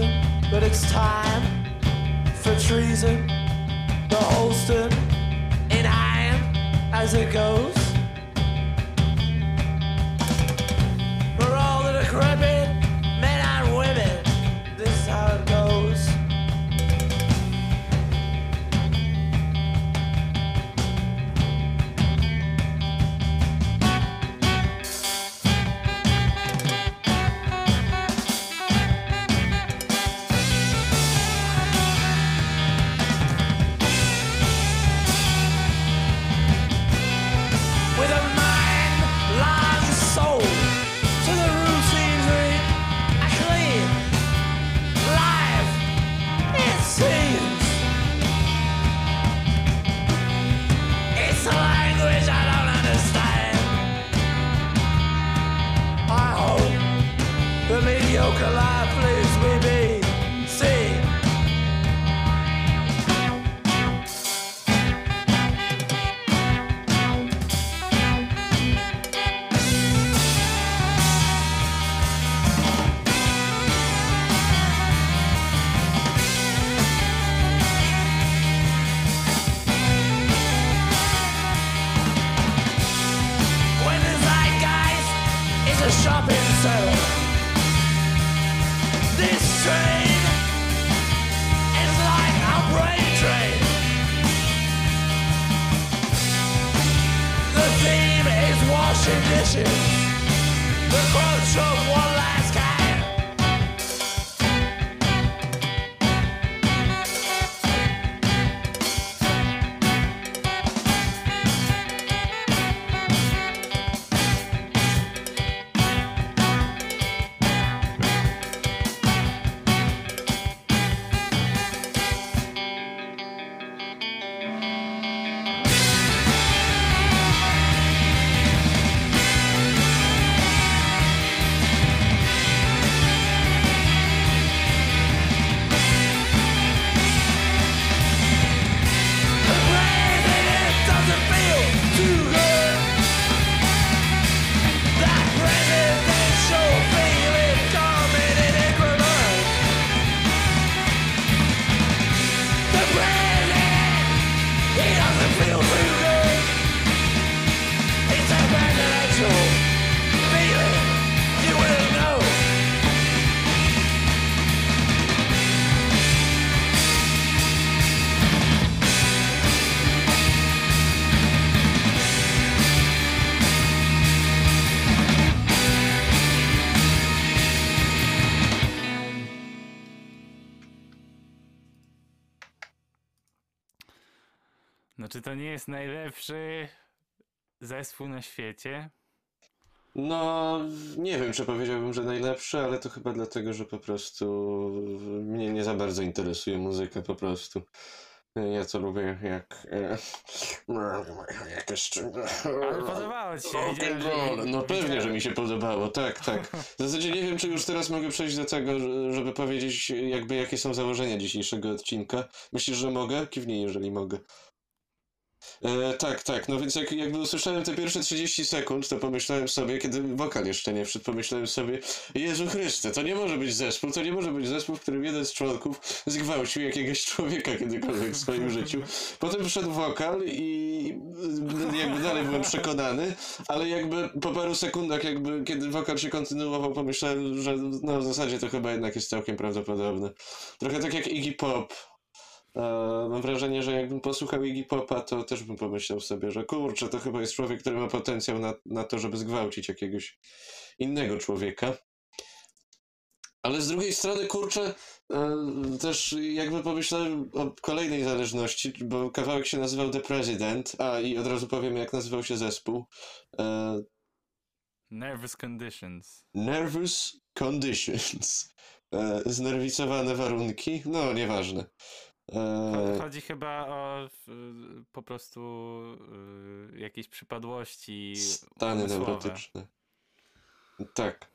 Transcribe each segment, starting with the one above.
reason, but it's time for treason. The Holston in hand as it goes. Jest najlepszy zespół na świecie? No, nie wiem, czy powiedziałbym, że najlepszy, ale to chyba dlatego, że po prostu mnie nie za bardzo interesuje muzyka, po prostu. Ja co lubię, jak... e, Jakieś... Ale podobało ci się. No pewnie, że mi się podobało, tak, tak. W zasadzie nie wiem, czy już teraz mogę przejść do tego, że- żeby powiedzieć jakby jakie są założenia dzisiejszego odcinka. Myślisz, że mogę? Kiwnij, jeżeli mogę. E, tak, tak, no więc jak, jakby usłyszałem te pierwsze 30 sekund, to pomyślałem sobie, kiedy wokal jeszcze nie wszedł, pomyślałem sobie, Jezu Chryste, to nie może być zespół, to nie może być zespół, w którym jeden z członków zgwałcił jakiegoś człowieka kiedykolwiek w swoim życiu. Potem wszedł wokal i jakby dalej byłem przekonany, ale jakby po paru sekundach, jakby kiedy wokal się kontynuował, pomyślałem, że no w zasadzie to chyba jednak jest całkiem prawdopodobne. Trochę tak jak Iggy Pop. Mam wrażenie, że jakbym posłuchał Iggy Popa, to też bym pomyślał sobie, że kurczę, to chyba jest człowiek, który ma potencjał na, na to, żeby zgwałcić jakiegoś innego człowieka. Ale z drugiej strony, kurczę, e, też jakby pomyślałem o kolejnej zależności, bo kawałek się nazywał The President, a i od razu powiem, jak nazywał się zespół. E, Nervous Conditions. Nervous Conditions. E, znerwicowane warunki? No, nieważne. E, Chodzi chyba o po prostu y, jakieś przypadłości Stany umysłowe. neurotyczne. Tak.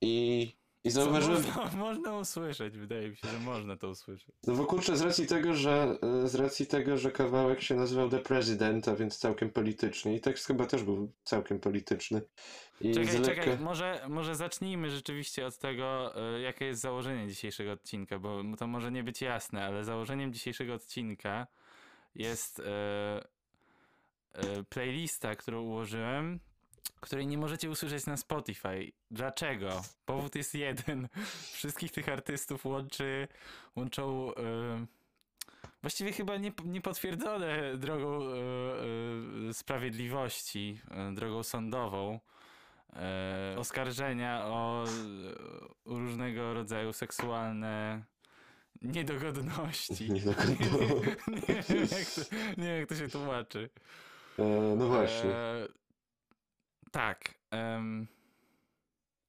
I I zauważyłem, Można, można usłyszeć, wydaje mi się, że można to usłyszeć. no bo kurczę, z racji tego, że e, z racji tego, że kawałek się nazywał The President, a więc całkiem politycznie i tekst chyba też był całkiem polityczny. I Czekaj, z czekaj, lekka... może, może zacznijmy rzeczywiście od tego, y, jakie jest założenie dzisiejszego odcinka, bo to może nie być jasne, ale założeniem dzisiejszego odcinka jest y, y, playlista, którą ułożyłem, której nie możecie usłyszeć na Spotify. Dlaczego? Powód jest jeden. Wszystkich tych artystów łączy, łączą... y, Właściwie chyba nie, niepotwierdzone drogą y, y, sprawiedliwości, y, drogą sądową, oskarżenia o różnego rodzaju seksualne niedogodności. Nie do końca. nie, wiem, jak to, nie wiem, jak to się tłumaczy. E, no właśnie, E, tak. em,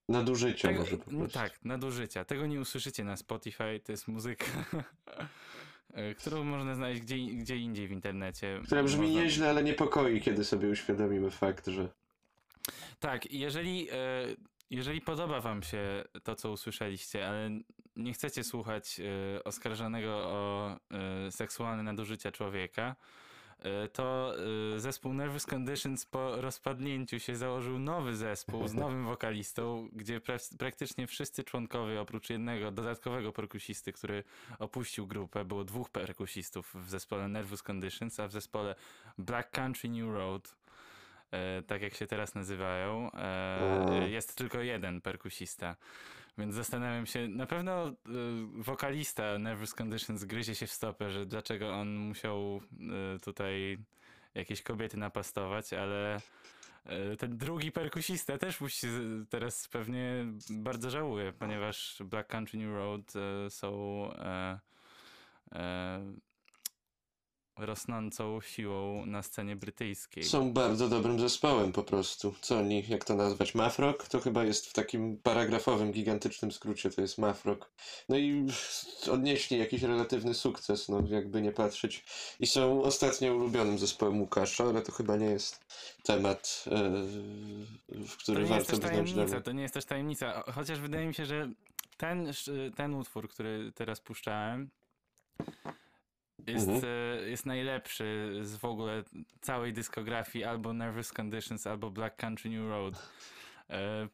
nadużycia tego, może po prostu. tak, nadużycia. Tego nie usłyszycie na Spotify, to jest muzyka, którą można znaleźć gdzie, gdzie indziej w internecie. Która brzmi Można- nieźle, ale niepokoi, kiedy sobie uświadomimy fakt, że Tak, jeżeli, e, jeżeli podoba wam się to, co usłyszeliście, ale nie chcecie słuchać e, oskarżonego o e, seksualne nadużycia człowieka, to e, zespół Nervous Conditions po rozpadnięciu się założył nowy zespół z nowym wokalistą, gdzie pra- praktycznie wszyscy członkowie, oprócz jednego dodatkowego perkusisty, który opuścił grupę, było dwóch perkusistów w zespole Nervous Conditions, a w zespole Black Country New Road e, tak jak się teraz nazywają, e, e, jest tylko jeden perkusista. Więc zastanawiam się, na pewno e, wokalista Nervous Conditions gryzie się w stopę, że dlaczego on musiał e, tutaj jakieś kobiety napastować, ale e, ten drugi perkusista też musi teraz pewnie bardzo żałuje, ponieważ Black Country New Road e, są e, e, rosnącą siłą na scenie brytyjskiej. są bardzo dobrym zespołem po prostu. Co oni, jak to nazwać? Mafrock? To chyba jest w takim paragrafowym, gigantycznym skrócie, to jest Mafrock. No i odnieśli jakiś relatywny sukces, no jakby nie patrzeć. I są ostatnio ulubionym zespołem Łukasza, ale to chyba nie jest temat, e, w który warto też by znać tajemnica, drogę. to nie jest też tajemnica. Chociaż wydaje mi się, że ten, ten utwór, który teraz puszczałem, jest, Mhm. e, jest najlepszy z w ogóle całej dyskografii albo Nervous Conditions, albo Black Country New Road. E,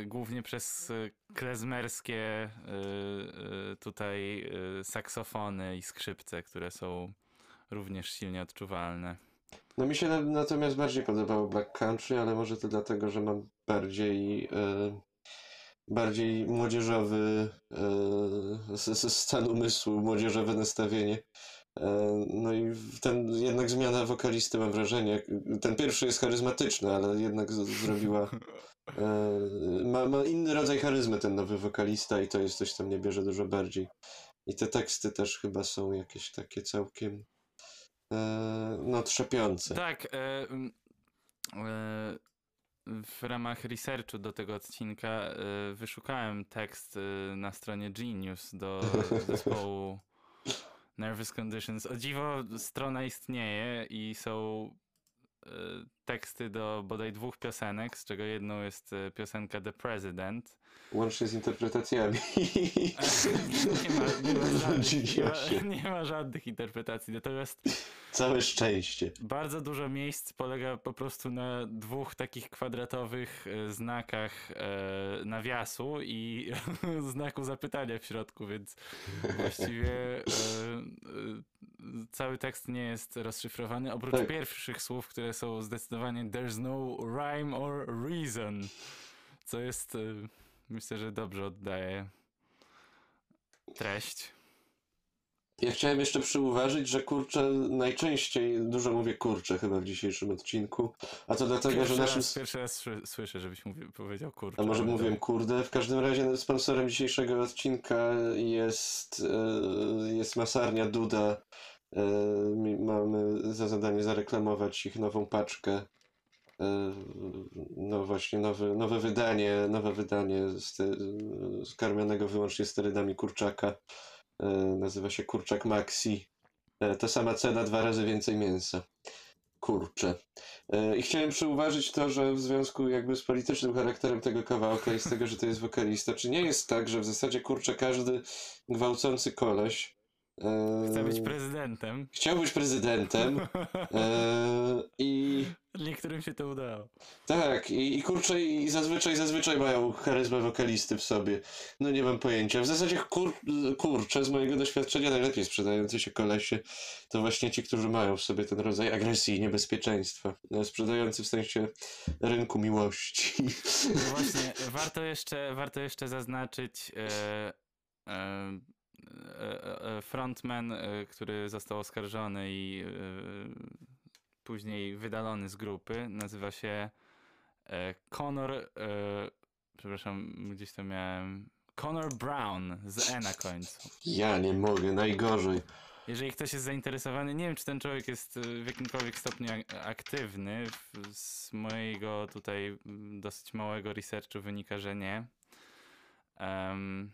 e, Głównie przez klezmerskie tutaj saksofony i skrzypce, które są również silnie odczuwalne. No mi się na, natomiast bardziej podobało Black Country, ale może to dlatego, że mam bardziej bardziej młodzieżowy e, stan umysłu, młodzieżowe nastawienie. E, no i ten jednak zmiana wokalisty mam wrażenie. Ten pierwszy jest charyzmatyczny, ale jednak zrobiła e, ma, ma inny rodzaj charyzmy ten nowy wokalista i to jest coś, co mnie bierze dużo bardziej. I te teksty też chyba są jakieś takie całkiem e, no trzepiące. Tak, e, e, w ramach researchu do tego odcinka e, wyszukałem tekst e, na stronie Genius do zespołu Nervous Conditions. O dziwo strona istnieje i są e, teksty do bodaj dwóch piosenek, z czego jedną jest piosenka The President. Łącznie z interpretacjami. Nie ma, nie ma, żadnych, nie, ma, nie ma żadnych interpretacji, natomiast Całe szczęście. Bardzo dużo miejsc polega po prostu na dwóch takich kwadratowych e, znakach e, nawiasu i znaku zapytania w środku, więc właściwie e, e, cały tekst nie jest rozszyfrowany, oprócz Tak. pierwszych słów, które są zdecydowanie there's no rhyme or reason, co jest, e, myślę, że dobrze oddaje treść. Ja chciałem jeszcze przyuważyć, że kurczę najczęściej, dużo mówię kurczę chyba w dzisiejszym odcinku, a to dlatego, że Pierwszy naszym... raz, pierwszy raz sły- słyszę, żebyś mówi, powiedział kurczę. A może mówiłem kurde? W każdym razie sponsorem dzisiejszego odcinka jest, e, jest masarnia Duda. E, Mamy za zadanie zareklamować ich nową paczkę. E, No właśnie, nowe, nowe wydanie, nowe wydanie sty, skarmionego wyłącznie sterydami kurczaka. E, Nazywa się Kurczak Maxi. E, Ta sama cena, dwa razy więcej mięsa. kurczę. I chciałem przyuważyć to, że w związku jakby z politycznym charakterem tego kawałka i z tego, że to jest wokalista, czy nie jest tak, że w zasadzie kurczę każdy gwałcący koleś e, Chcę być prezydentem. chciał być prezydentem e, i Niektórym się to udało. tak, i, i kurczę, i zazwyczaj, zazwyczaj mają charyzmę wokalisty w sobie. No nie mam pojęcia. W zasadzie kur, kurczę, z mojego doświadczenia najlepiej sprzedający się kolesie to właśnie ci, którzy mają w sobie ten rodzaj agresji i niebezpieczeństwa. No, Sprzedający w sensie rynku miłości. No właśnie, warto jeszcze, warto jeszcze zaznaczyć e, e, e, frontman, który został oskarżony i później wydalony z grupy, nazywa się e, Connor, e, przepraszam, gdzieś to miałem, Connor Brown z E na końcu. Ja nie mogę, najgorzej. Jeżeli ktoś jest zainteresowany, nie wiem czy ten człowiek jest e, w jakimkolwiek stopniu ak- aktywny. Z mojego tutaj dosyć małego researchu wynika, że nie. Em,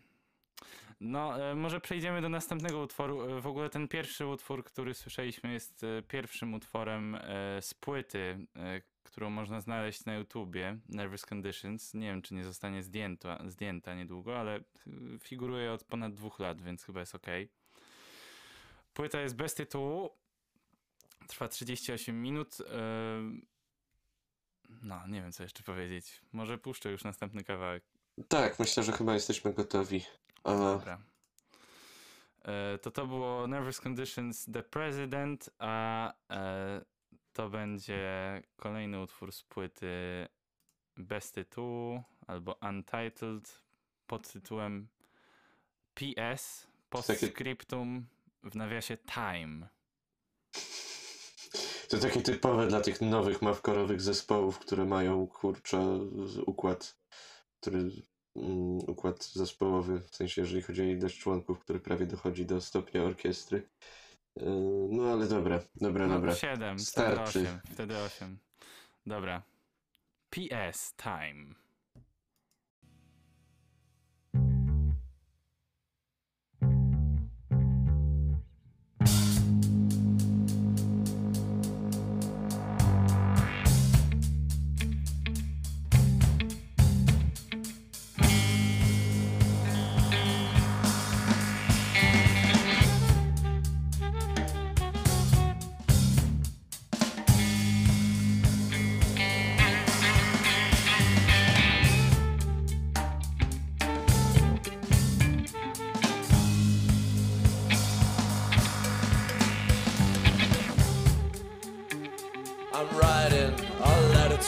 no, e, może przejdziemy do następnego utworu. E, W ogóle ten pierwszy utwór, który słyszeliśmy, jest e, pierwszym utworem z płyty, którą można znaleźć na YouTubie, Nervous Conditions. Nie wiem, czy nie zostanie zdjęta, zdjęta niedługo, ale figuruje od ponad dwóch lat, więc chyba jest ok. Płyta jest bez tytułu. Trwa 38 minut. No, nie wiem co jeszcze powiedzieć. Może puszczę już następny kawałek. Tak, myślę, że chyba jesteśmy gotowi. A, Dobra. E, To to było Nervous Conditions The President, a e, to będzie kolejny utwór z płyty bez tytułu albo Untitled pod tytułem PS Postscriptum w nawiasie Time. to takie typowe dla tych nowych mawkorowych zespołów, które mają kurczę układ, który układ zespołowy, w sensie jeżeli chodzi o ilość członków, który prawie dochodzi do stopnia orkiestry. Yy, No ale dobra, dobra, No, dobra. 7, wtedy Starczy. 8, wtedy 8. Dobra. PS Time.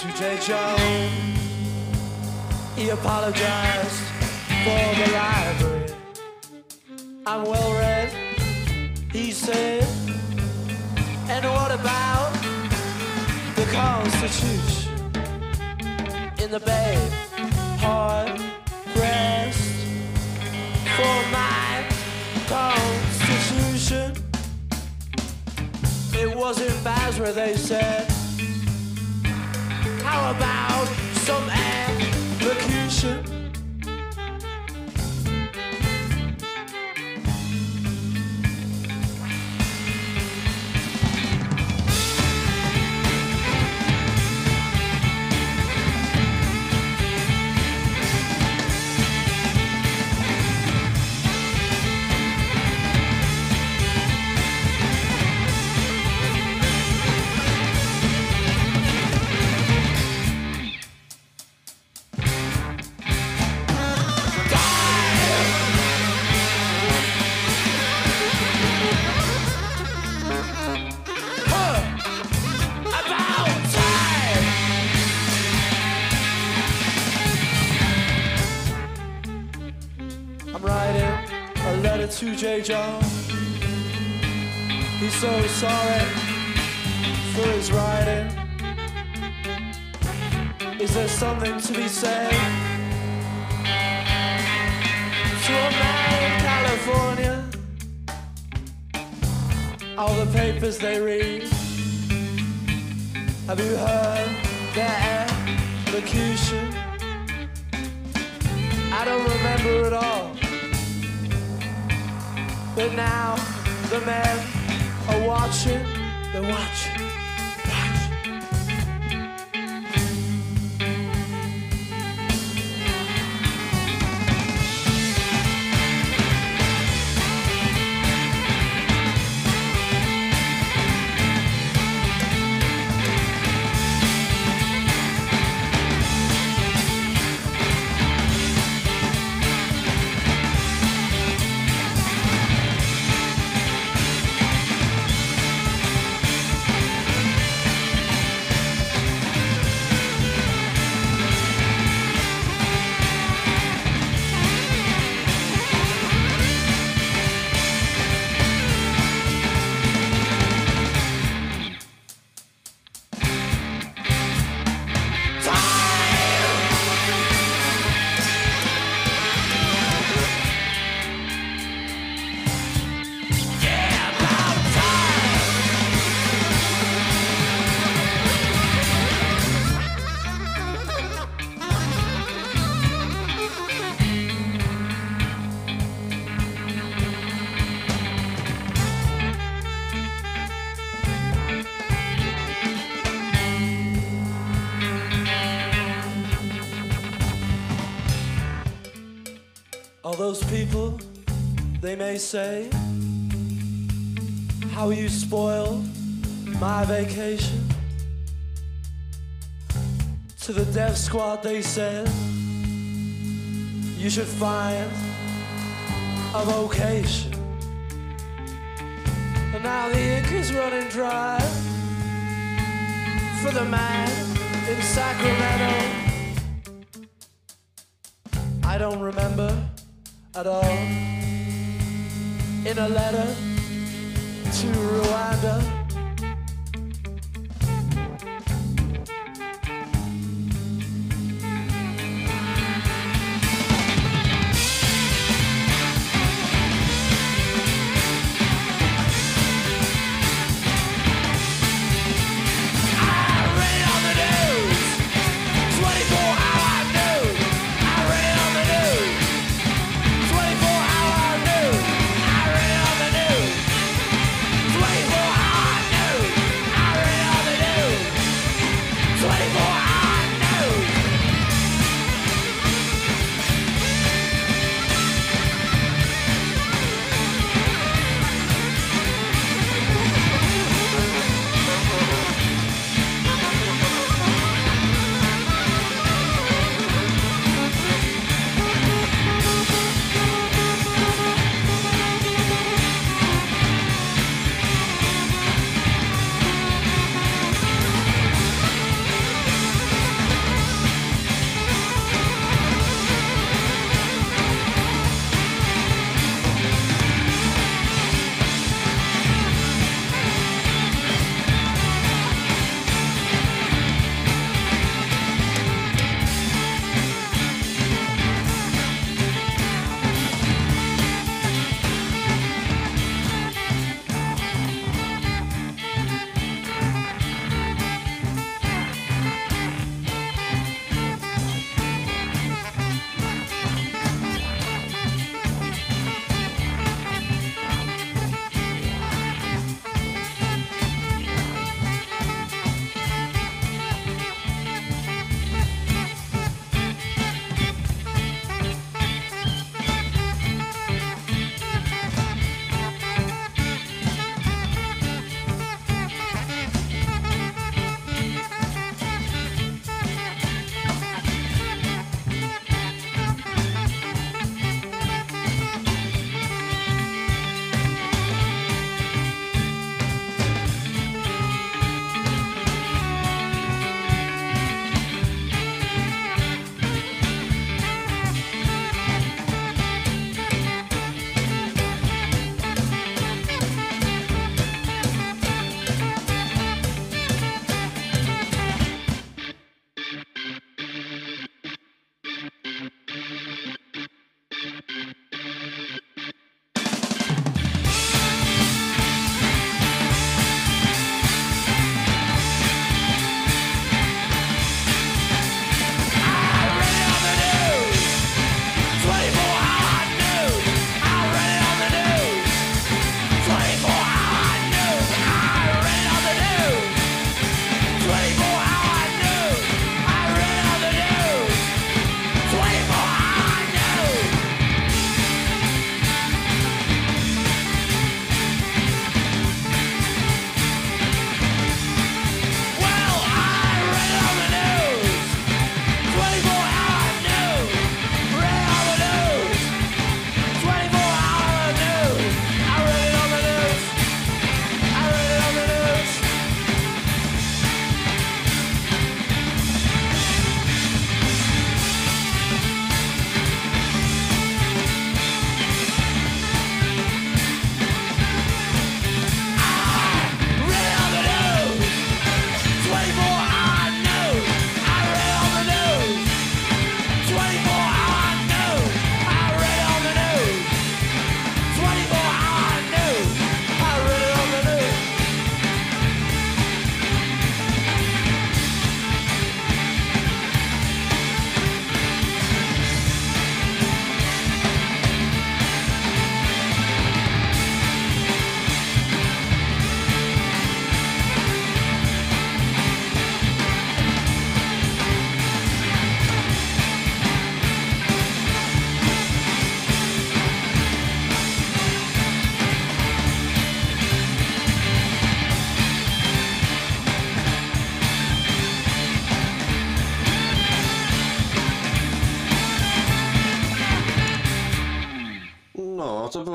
To J. Joe. He apologized for the library. I'm well read, he said. And what about the Constitution? In the bed, hard rest for my Constitution. It was in Basra, they said. How about some elocution? So sorry for his writing. Is there something to be said to a man in California? All the papers they read. Have you heard their elocution? I don't remember it all. But now the are watching, they're watching. May say, how you spoiled my vacation. To the dev squad, they said, you should find a vocation. And now the ink is running dry for the man in Sacramento. I don't remember at all. In a letter to Rwanda.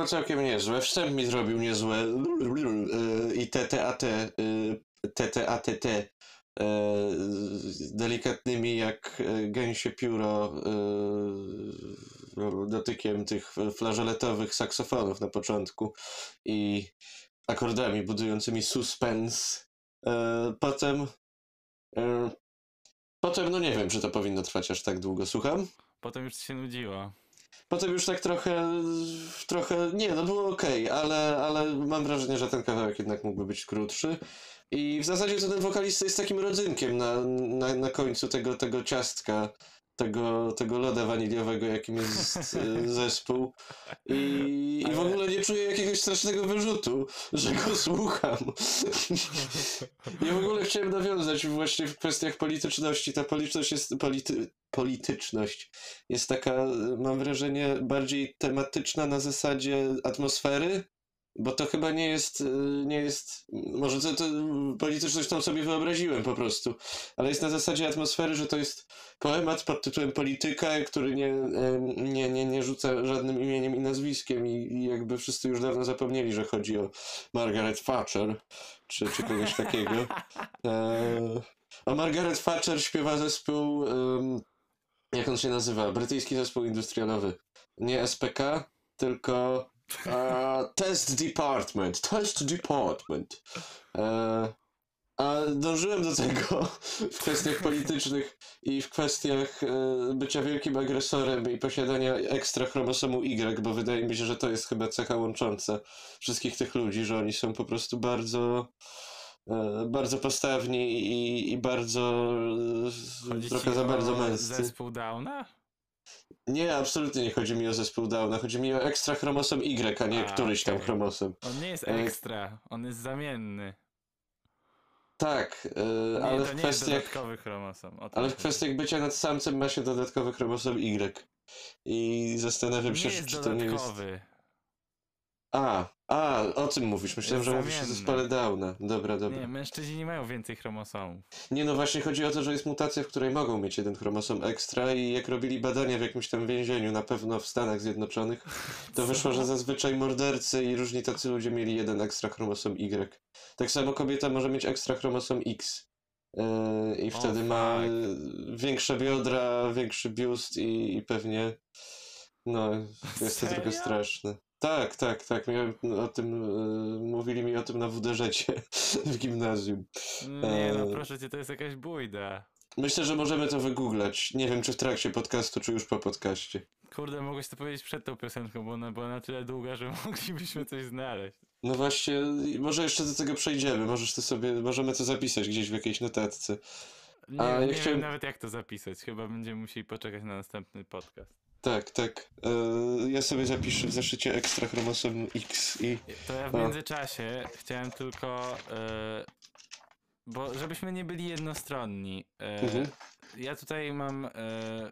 Całkiem niezłe. Wstęp mi zrobił niezłe. Yy, I TTAT, TTATT. yy, z Delikatnymi jak gęsie pióro yy, dotykiem tych flażoletowych saksofonów na początku i akordami budującymi suspens. Potem Potem, no nie wiem, czy to powinno trwać aż tak długo, słucham? Potem już się nudziło. Potem już tak trochę, trochę, nie, no było okej, ale, ale mam wrażenie, że ten kawałek jednak mógłby być krótszy. I w zasadzie to ten wokalista jest takim rodzynkiem na, na, na końcu tego, tego ciastka, tego, tego loda waniliowego, jakim jest y, zespół. I, I w ogóle nie czuję jakiegoś strasznego wyrzutu, że go słucham. Ja w ogóle chciałem nawiązać właśnie w kwestiach polityczności. Ta polityczność jest, polity, polityczność jest taka, mam wrażenie, bardziej tematyczna na zasadzie atmosfery, bo to chyba nie jest, y, nie jest, może to, to polityczność tą sobie wyobraziłem po prostu, ale jest na zasadzie atmosfery, że to jest poemat pod tytułem Polityka, który nie, em, nie, nie, nie rzuca żadnym imieniem i nazwiskiem i, i jakby wszyscy już dawno zapomnieli, że chodzi o Margaret Thatcher czy, czy kogoś takiego. E, a Margaret Thatcher śpiewa zespół, jak on się nazywa? Brytyjski zespół industrialowy. Nie SPK, tylko e, Test Department. Test Department. E, a dążyłem do tego w kwestiach politycznych i w kwestiach e, bycia wielkim agresorem i posiadania ekstra chromosomu Y, bo wydaje mi się, że to jest chyba cecha łącząca wszystkich tych ludzi, że oni są po prostu bardzo e, bardzo postawni i, i bardzo Chodzi trochę za bardzo męscy. zespół Downa? Nie, absolutnie nie chodzi mi o zespół Downa, chodzi mi o ekstra chromosom Y, a nie A, któryś tam chromosom. On nie jest E, ekstra, on jest zamienny. Tak, e, Nie, ale to w nie jest kwestiach dodatkowy chromosom. o to ale w kwestiach bycia nad samcem ma się dodatkowy chromosom Y. I zastanawiam się, Nie czy to nie jest... dodatkowy. A, a, o tym mówisz. Myślałem, że mówisz o zamienny. zespole Downa. Dobra, dobra. Nie, mężczyźni nie mają więcej chromosomów. Nie, no właśnie chodzi o to, że jest mutacja, w której mogą mieć jeden chromosom ekstra i jak robili badania w jakimś tam więzieniu, na pewno w Stanach Zjednoczonych, to wyszło, że zazwyczaj mordercy i różni tacy ludzie mieli jeden ekstra chromosom Y. Tak samo kobieta może mieć ekstra chromosom X. Yy, I O, wtedy ma większe biodra, większy biust i, i pewnie no, jest to trochę Serio? straszne. Tak, tak, tak. Miałem o tym, yy, mówili mi o tym na WD-rzecie w gimnazjum. Nie no, E, proszę cię, to jest jakaś bójda. Myślę, że możemy to wygooglać. Nie wiem, czy w trakcie podcastu, czy już po podcaście. Kurde, mogłeś to powiedzieć przed tą piosenką, bo ona była na tyle długa, że moglibyśmy coś znaleźć. No właśnie, może jeszcze do tego przejdziemy. Możesz to sobie, możemy to zapisać gdzieś w jakiejś notatce. Nie, A, ja nie chciałem- wiem nawet jak to zapisać. Chyba będziemy musieli poczekać na następny podcast. Tak, tak. E, ja sobie zapiszę w zeszycie ekstra chromosom X i... To ja w A. międzyczasie chciałem tylko. e, bo żebyśmy nie byli jednostronni. e, Mhm. Ja tutaj mam. e, e,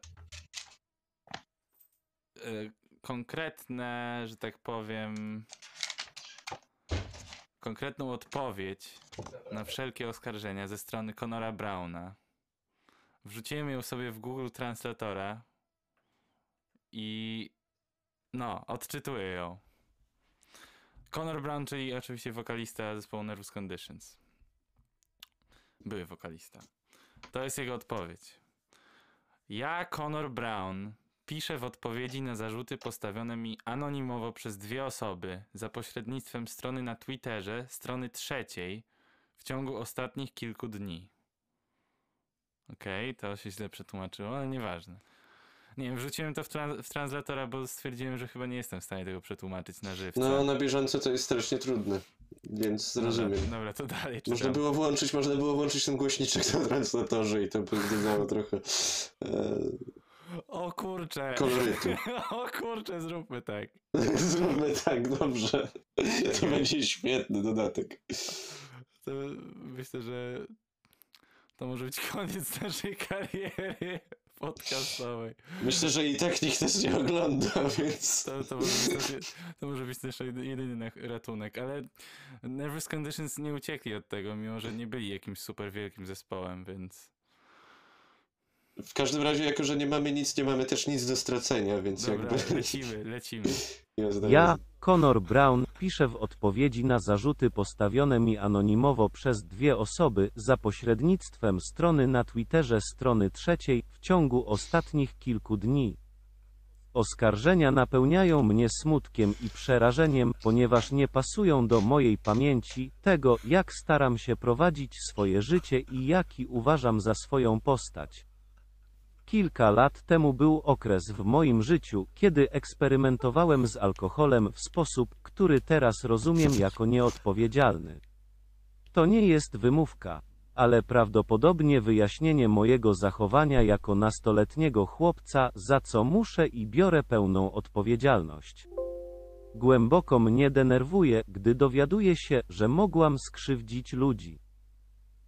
konkretne, że tak powiem. Konkretną odpowiedź na wszelkie oskarżenia ze strony Conora Browna. Wrzuciłem ją sobie w Google Translatora i no, odczytuję ją. Conor Brown, czyli oczywiście wokalista zespołu Nervous Conditions. Były wokalista. To jest jego odpowiedź. Ja, Conor Brown, piszę w odpowiedzi na zarzuty postawione mi anonimowo przez dwie osoby za pośrednictwem strony na Twitterze, strony trzeciej, w ciągu ostatnich kilku dni. Okej, to się źle przetłumaczyło, ale nieważne. Nie wiem, wrzuciłem to w, w translatora, bo stwierdziłem, że chyba nie jestem w stanie tego przetłumaczyć na żywca. No, na bieżąco to jest strasznie trudne, więc rozumiem. Dobra, dobra, to dalej Można czytam. było włączyć, można było włączyć ten głośniczek na translatorze i to by dodało trochę e, O kurczę. kolorytu. o kurczę, zróbmy tak. Zróbmy tak, dobrze. To będzie świetny dodatek. To myślę, że to może być koniec naszej kariery podcastowej. Myślę, że i tak nikt nas nie ogląda, więc... To, to, może, być to może być jedy- jedyny ratunek, ale Nervous Conditions nie uciekli od tego, mimo że nie byli jakimś super wielkim zespołem, więc W każdym razie, jako że nie mamy nic, nie mamy też nic do stracenia, więc Dobra, jakby... lecimy, lecimy. Jazda, Ja. Conor Brown, piszę w odpowiedzi na zarzuty postawione mi anonimowo przez dwie osoby za pośrednictwem strony na Twitterze strony trzeciej w ciągu ostatnich kilku dni. Oskarżenia napełniają mnie smutkiem i przerażeniem, ponieważ nie pasują do mojej pamięci, tego, jak staram się prowadzić swoje życie i jaki uważam za swoją postać. Kilka lat temu był okres w moim życiu, kiedy eksperymentowałem z alkoholem w sposób, który teraz rozumiem jako nieodpowiedzialny. To nie jest wymówka, ale prawdopodobnie wyjaśnienie mojego zachowania jako nastoletniego chłopca, za co muszę i biorę pełną odpowiedzialność. Głęboko mnie denerwuje, gdy dowiaduję się, że mogłam skrzywdzić ludzi,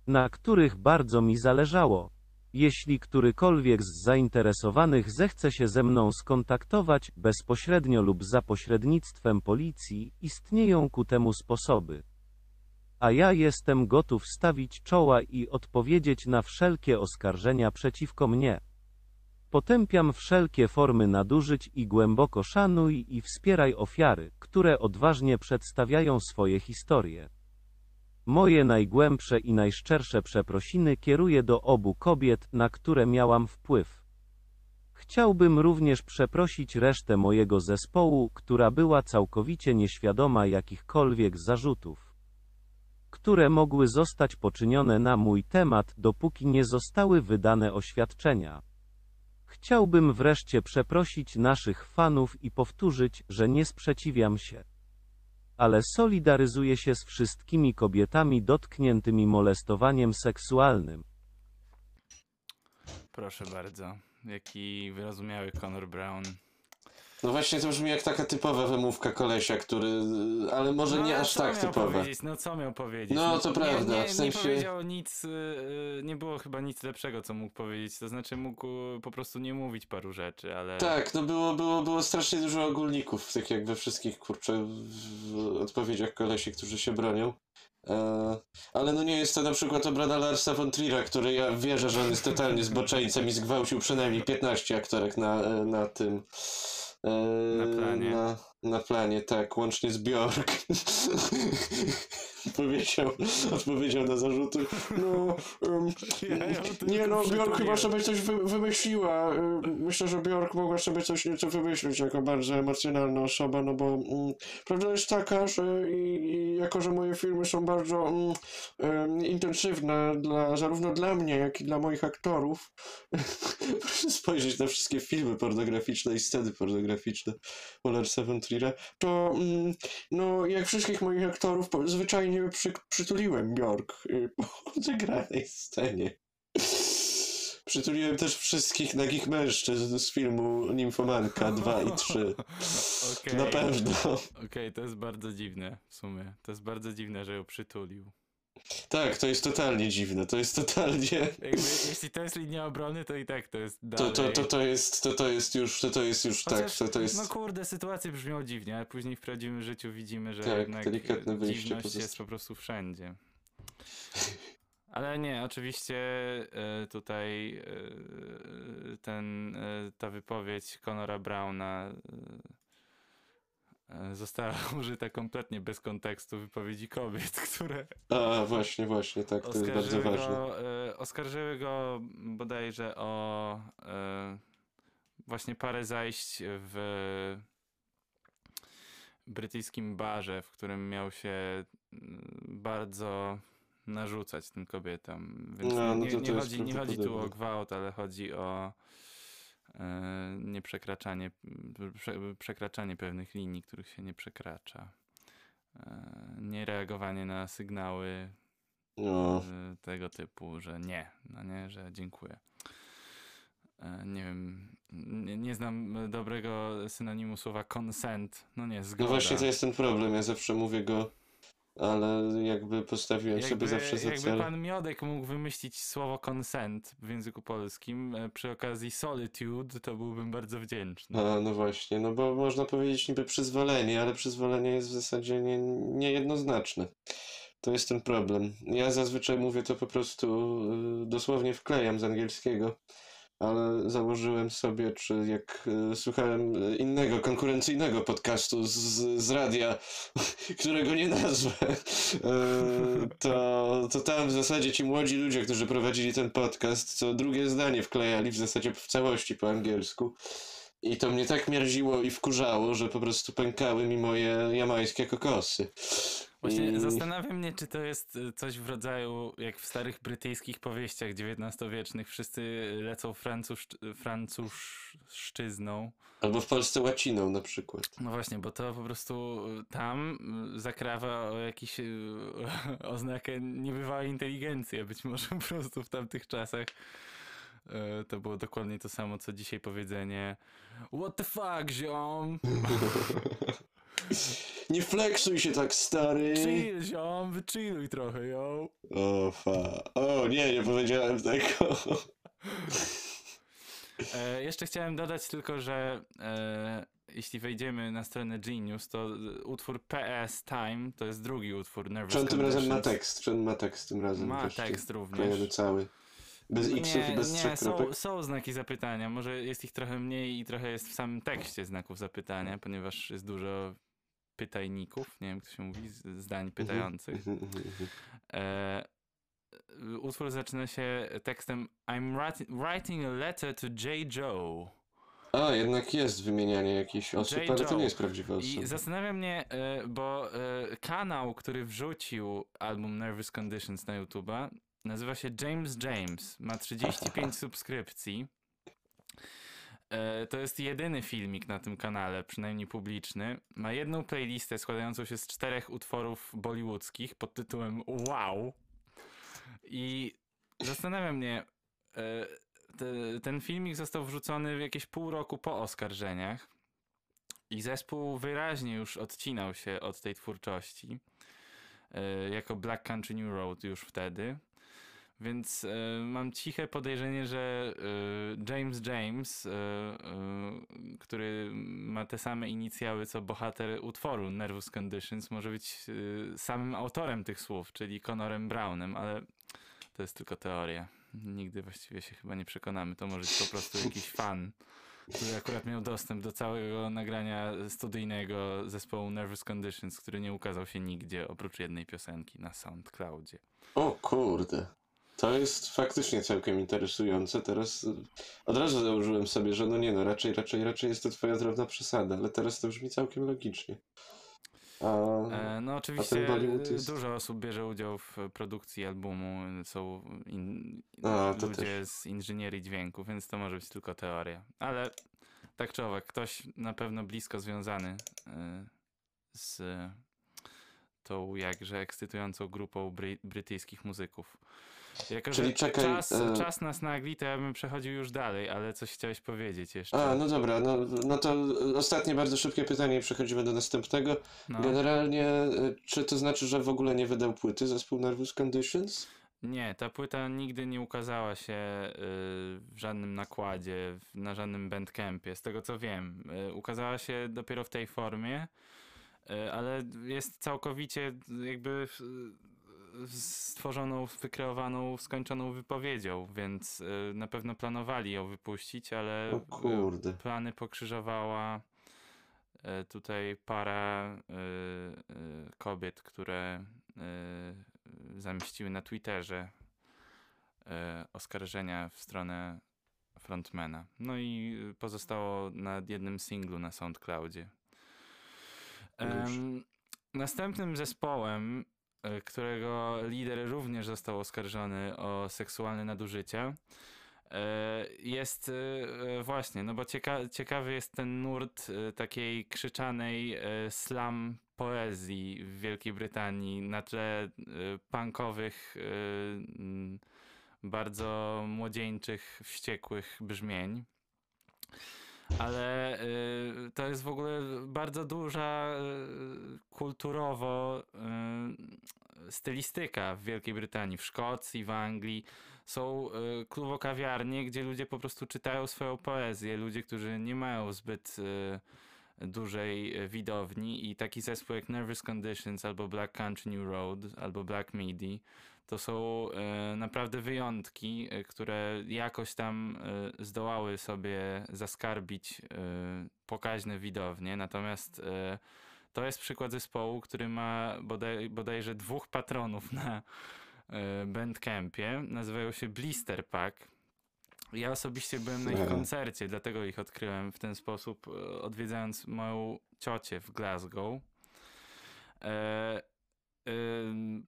na których bardzo mi zależało. Jeśli którykolwiek z zainteresowanych zechce się ze mną skontaktować, bezpośrednio lub za pośrednictwem policji, istnieją ku temu sposoby. A ja jestem gotów stawić czoła i odpowiedzieć na wszelkie oskarżenia przeciwko mnie. Potępiam wszelkie formy nadużyć i głęboko szanuj i wspieraj ofiary, które odważnie przedstawiają swoje historie. Moje najgłębsze i najszczersze przeprosiny kieruję do obu kobiet, na które miałam wpływ. Chciałbym również przeprosić resztę mojego zespołu, która była całkowicie nieświadoma jakichkolwiek zarzutów, które mogły zostać poczynione na mój temat, dopóki nie zostały wydane oświadczenia. Chciałbym wreszcie przeprosić naszych fanów i powtórzyć, że nie sprzeciwiam się ale solidaryzuje się z wszystkimi kobietami dotkniętymi molestowaniem seksualnym. Proszę bardzo. Jaki wyrozumiały Conor Brown. No właśnie to brzmi jak taka typowa wymówka kolesia, który... Ale może no, nie aż tak typowa. Powiedzieć? No co miał powiedzieć? No, to nie, prawda, Nie, w nie sensie- powiedział nic, y, y, nie było chyba nic lepszego, co mógł powiedzieć. To znaczy mógł y, po prostu nie mówić paru rzeczy, ale... Tak, no było, było, było strasznie dużo ogólników w tych jakby wszystkich, kurczę, odpowiedziach kolesi, którzy się bronią. E, ale no nie jest to na przykład obrona Larsa von Trier'a, który ja wierzę, że on jest totalnie zboczeńcem i zgwałcił przynajmniej 15 aktorek na, e, na tym... Na planie. Na, na planie, tak, łącznie z Bjork. powiedział, odpowiedział na zarzuty. No, em, Ja nie no, Bjork chyba sobie coś wy, wymyśliła. Y, Myślę, że Bjork mogła sobie coś nieco wymyślić jako bardzo emocjonalna osoba, no bo mm, prawda jest taka, że i, i jako, że moje filmy są bardzo em, intensywne dla, zarówno dla mnie, jak i dla moich aktorów, proszę spojrzeć na wszystkie filmy pornograficzne i sceny pornograficzne Larsa von Trier'a, to mm, no, jak wszystkich moich aktorów, po- zwyczajnie przy, przytuliłem Bjork y, po odegranej scenie. Przytuliłem też wszystkich nagich mężczyzn z filmu Nimfomanka 2 i 3. Okej. Na pewno. Okej, to jest bardzo dziwne w sumie. To jest bardzo dziwne, że ją przytulił. Tak, to jest totalnie dziwne. To jest totalnie. Jakby, jeśli to jest linia obrony, to i tak to jest To, dalej. to, to, to jest. To, to jest już. To, to jest już tak. Chociaż, To, to jest. No kurde, sytuacje brzmią dziwnie, ale później w prawdziwym życiu widzimy, że Tak, jednak delikatne wyjście dziwność pozosta- jest po prostu wszędzie. Ale nie, oczywiście e, tutaj e, ten, e, ta wypowiedź Conora Browna została użyta kompletnie bez kontekstu wypowiedzi kobiet, które A, właśnie, właśnie, tak. To jest bardzo oskarżyły ważne. go, e, oskarżyły go bodajże o e, właśnie parę zajść w brytyjskim barze, w którym miał się mm, bardzo narzucać tym kobietom. Więc No, no nie, nie, chodzi, nie chodzi tu o gwałt, ale chodzi o e, nieprzekraczanie, prze, przekraczanie pewnych linii, których się nie przekracza. E, niereagowanie na sygnały No. y, tego typu, że nie, no nie, że dziękuję. E, Nie wiem, nie, nie znam dobrego synonimu słowa consent. No nie, zgoda. No właśnie to jest ten problem. Ja zawsze mówię go, ale jakby postawiłem jakby, sobie zawsze za jakby cel. pan Miodek mógł wymyślić słowo consent w języku polskim e, przy okazji solitude, to byłbym bardzo wdzięczny. A, no właśnie, no bo można powiedzieć niby przyzwolenie, ale przyzwolenie jest w zasadzie nie, niejednoznaczne. To jest ten problem. Ja zazwyczaj mówię to po prostu y, dosłownie wklejam z angielskiego. Ale założyłem sobie, czy jak e, słuchałem innego, konkurencyjnego podcastu z, z radia, którego nie nazwę, e, to, to tam w zasadzie ci młodzi ludzie, którzy prowadzili ten podcast, co drugie zdanie wklejali w zasadzie w całości po angielsku. I to mnie tak mierziło i wkurzało, że po prostu pękały mi moje jamańskie kokosy. Właśnie I- zastanawiam mnie, czy to jest y, coś w rodzaju, jak w starych brytyjskich powieściach XIX-wiecznych, wszyscy lecą francusz, francuszczyzną. Albo w Polsce łaciną na przykład. No właśnie, bo to po prostu y, tam y, zakrawa o jakiś oznakę niebywałej inteligencji, a być może po prostu w tamtych czasach to było dokładnie to samo, co dzisiaj powiedzenie What the fuck, ziom? Nie flexuj się tak, stary. Chill, ziom, wychilluj trochę, yo. O, fa. O, nie, nie powiedziałem tego. E, jeszcze chciałem dodać tylko, że e, jeśli wejdziemy na stronę Genius, to e, utwór PS Time to jest drugi utwór Nervous Czy on tym razem ma tekst? Czy on ma tekst tym razem? Ma tekst również. Cały. Bez xów nie, i bez nie, trzech są, są znaki zapytania. Może jest ich trochę mniej i trochę jest w samym tekście znaków zapytania, ponieważ jest dużo pytajników, nie wiem, jak to się mówi, zdań pytających. Mhm, mhm, mhm. E, utwór zaczyna się tekstem I'm writi- writing a letter to J. Joe. A, jednak jest wymienianie jakichś osób, J. ale to Joe. nie jest prawdziwa I osoba. zastanawia mnie, e, bo e, kanał, który wrzucił album Nervous Conditions na YouTube'a, nazywa się James James. Ma 35 subskrypcji. E, To jest jedyny filmik na tym kanale, przynajmniej publiczny. Ma jedną playlistę składającą się z czterech utworów bollywoodzkich pod tytułem Wow. I zastanawia mnie, e, te, ten filmik został wrzucony jakieś pół roku po oskarżeniach. I zespół wyraźnie już odcinał się od tej twórczości. e, Jako Black Country New Road już wtedy. Więc e, mam ciche podejrzenie, że e, James James, e, który ma te same inicjały co bohater utworu Nervous Conditions, może być samym autorem tych słów, czyli Conorem Brownem, ale to jest tylko teoria. Nigdy właściwie się chyba nie przekonamy. To może być po prostu jakiś fan, który akurat miał dostęp do całego nagrania studyjnego zespołu Nervous Conditions, który nie ukazał się nigdzie oprócz jednej piosenki na SoundCloudzie. O kurde. To jest faktycznie całkiem interesujące. Teraz y, od razu założyłem sobie, że no nie no, raczej, raczej, raczej jest to twoja drobna przesada, ale teraz to brzmi całkiem logicznie. A, E, no oczywiście e, jest- dużo osób bierze udział w produkcji albumu, są in, A, ludzie też. z inżynierii dźwięku, więc to może być tylko teoria. Ale tak czy owak, ktoś na pewno blisko związany e, z tą jakże ekscytującą grupą bry, brytyjskich muzyków. Jako, Czyli czekaj, czas, e- czas nas nagli, to ja bym przechodził już dalej, ale coś chciałeś powiedzieć jeszcze. A, no dobra, no, no to ostatnie bardzo szybkie pytanie i przechodzimy do następnego. No. Generalnie, y, czy to znaczy, że w ogóle nie wydał płyty zespół Nervous Conditions? Nie, ta płyta nigdy nie ukazała się y, w żadnym nakładzie, na żadnym bandcampie, z tego co wiem. Y, ukazała się dopiero w tej formie, y, ale jest całkowicie jakby stworzoną, wykreowaną, skończoną wypowiedzią, więc y, na pewno planowali ją wypuścić, ale O y, kurde. plany pokrzyżowała e, tutaj para e, kobiet, które zamieściły na Twitterze oskarżenia w stronę frontmana. No i pozostało na jednym singlu na SoundCloudzie. Em, następnym zespołem, którego lider również został oskarżony o seksualne nadużycia, E, Jest e, właśnie, no bo cieka ciekawy jest ten nurt e, takiej krzyczanej e, slam poezji w Wielkiej Brytanii na tle e, punkowych, e, bardzo młodzieńczych, wściekłych brzmień. Ale y, to jest w ogóle bardzo duża y, kulturowo y, stylistyka w Wielkiej Brytanii, w Szkocji, w Anglii. Są y, klubokawiarnie, gdzie ludzie po prostu czytają swoją poezję. Ludzie, którzy nie mają zbyt y, dużej widowni i taki zespół jak Nervous Conditions albo Black Country New Road albo Black Midi to są e, naprawdę wyjątki, e, które jakoś tam e, zdołały sobie zaskarbić pokaźne widownie. Natomiast to jest przykład zespołu, który ma bodaj, bodajże dwóch patronów na Bandcampie. Nazywają się Blister Pack. Ja osobiście byłem na ich koncercie, dlatego ich odkryłem w ten sposób, odwiedzając moją ciocię w Glasgow.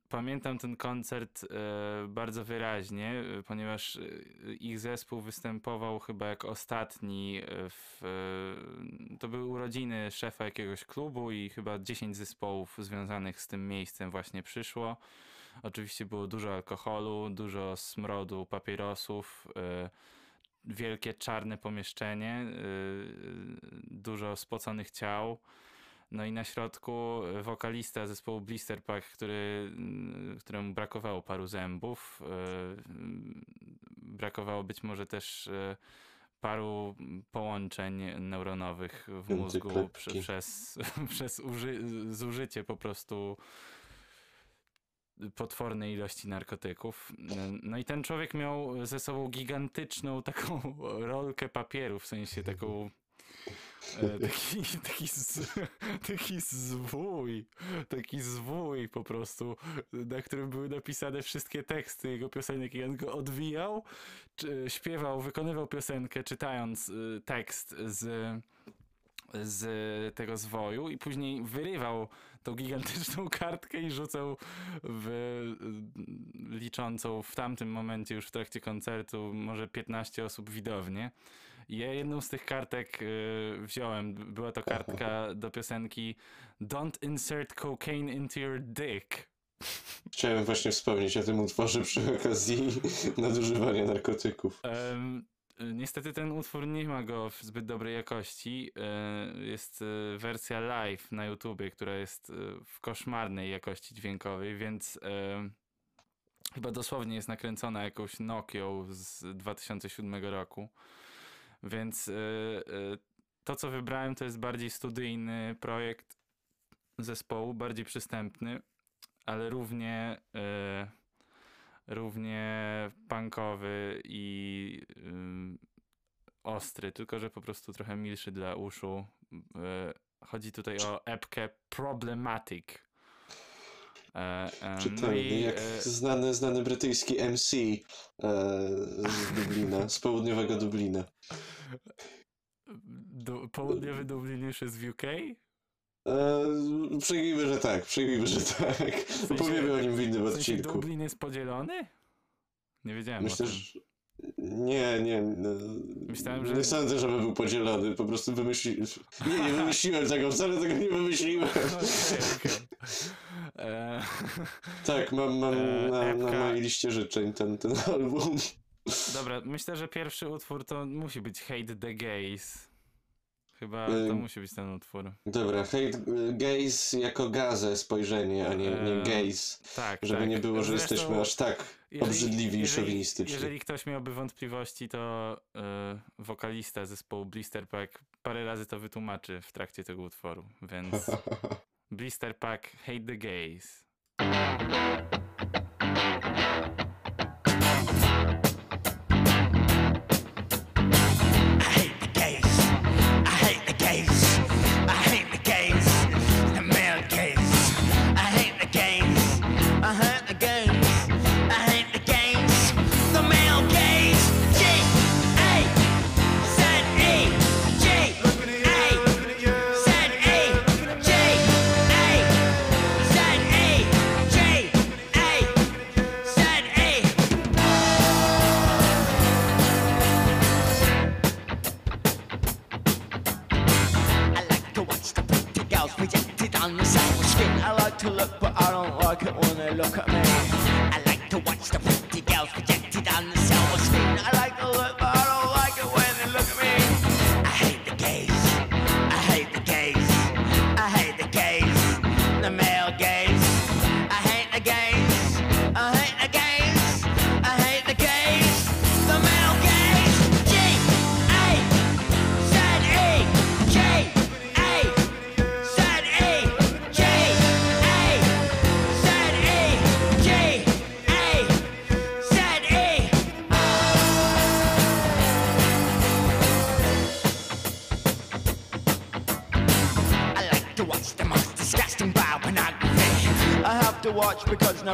Pamiętam ten koncert e, bardzo wyraźnie, e, ponieważ e, ich zespół występował chyba jak ostatni w. To były urodziny szefa jakiegoś klubu i chyba 10 zespołów związanych z tym miejscem właśnie przyszło. Oczywiście było dużo alkoholu, dużo smrodu papierosów, wielkie czarne pomieszczenie, dużo spoconych ciał. No i na środku e, wokalista zespołu Blister Pack, który, mm, któremu brakowało paru zębów. e, mm, Brakowało być może też e, paru połączeń neuronowych w mózgu prze, przez, przez uży, zużycie po prostu potwornej ilości narkotyków. No i ten człowiek miał ze sobą gigantyczną taką rolkę papieru, w sensie taką taki, taki, z, taki zwój, taki zwój po prostu, na którym były napisane wszystkie teksty jego piosenek i on go odwijał, czy, śpiewał, wykonywał piosenkę czytając y, tekst z z tego zwoju i później wyrywał tą gigantyczną kartkę i rzucał w y, liczącą w tamtym momencie już w trakcie koncertu może 15 osób widownie. Ja jedną z tych kartek y, wziąłem. Była to kartka do piosenki Don't insert cocaine into your dick. Chciałem właśnie wspomnieć o tym utworze przy okazji nadużywania narkotyków. Y, niestety ten utwór nie ma go w zbyt dobrej jakości. E, Jest e, wersja live na YouTubie, która jest e, w koszmarnej jakości dźwiękowej, więc chyba dosłownie jest nakręcona jakąś Nokią z 2007 roku. Więc e, e, to, co wybrałem, to jest bardziej studyjny projekt zespołu, bardziej przystępny, ale równie e, równie punkowy i ostry, tylko że po prostu trochę milszy dla uszu. Chodzi tutaj o epkę Problematic. E, e, no i jak e, znany, znany brytyjski MC e, z Dublina, z południowego Dublina. du, południowy Dublin już jest w UK? E, przyjmijmy, że tak, przyjmijmy, że tak. Opowiemy o nim w innym W sensie odcinku. Dublin jest podzielony? Nie wiedziałem Myślę, o tym. Nie, nie. no, Myślałem, że- Nie sądzę, żeby był podzielony. Po prostu wymyśliłem. Nie, nie wymyśliłem tego, wcale tego nie wymyśliłem. Okej, okej. E, Tak, mam, mam E, na, na mojej liście życzeń ten, ten album. Dobra, myślę, że pierwszy utwór to musi być Hate the Gays. Chyba to musi być ten utwór. Dobra, hate gaze jako gazę spojrzenie, a nie, nie gaze. Tak, Żeby tak. nie było, że Zresztą, jesteśmy aż tak jeżeli- obrzydliwi i szowinistyczni. Jeżeli ktoś miałby wątpliwości, to e, wokalista zespołu Blister Pack parę razy to wytłumaczy w trakcie tego utworu, więc Blister Pack Hate the Gays.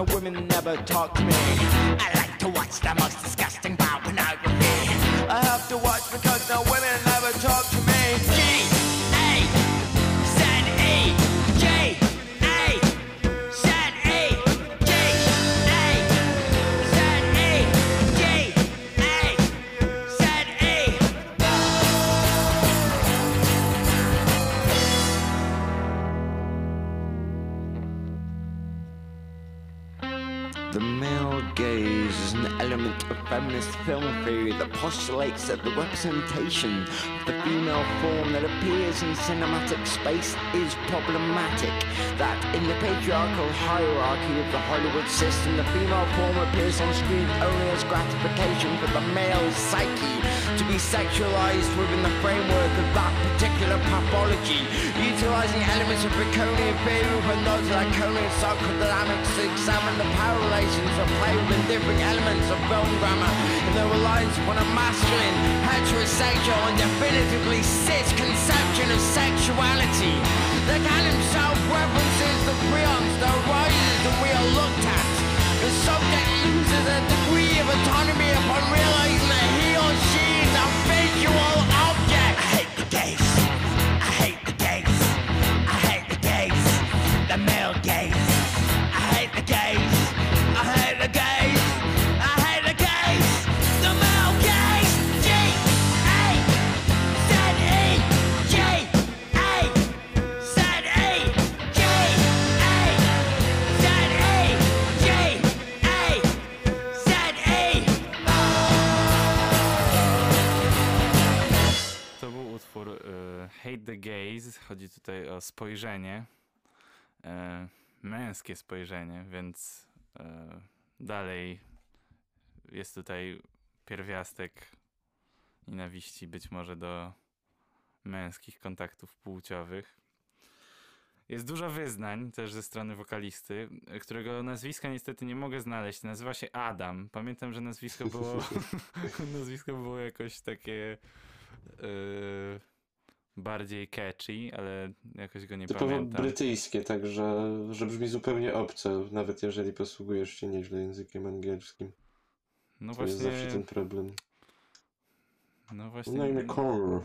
Women never talk to me. I like to watch the postulates that the representation of the female form that appears in cinematic space is problematic. That in the patriarchal hierarchy of the Hollywood system, the female form appears on screen only as gratification for the male psyche to be sexualized within the framework of that particular pathology, utilizing elements of Baconian theory from those Laconian psychodynamics to examine the power relations of play within different elements of film grammar and their reliance upon a masculine, heterosexual and definitively cis conception of sexuality. The canon self-references the prions, the rises that we are looked at. The subject loses a degree of autonomy upon realizing that he or she is a visual object. I hate the gaze. I hate the gaze. I hate the gaze. The male gaze. The Gaze. Chodzi tutaj o spojrzenie. E, męskie spojrzenie, więc e, dalej jest tutaj pierwiastek nienawiści być może do męskich kontaktów płciowych. Jest dużo wyznań też ze strony wokalisty, którego nazwiska niestety nie mogę znaleźć. Nazywa się Adam. Pamiętam, że nazwisko było nazwisko było jakoś takie yy, bardziej catchy, ale jakoś go nie Typowo pamiętam. brytyjskie, także że brzmi zupełnie obce, nawet jeżeli posługujesz się nieźle językiem angielskim. No To jest zawsze właśnie, ten problem. no właśnie. No i Core.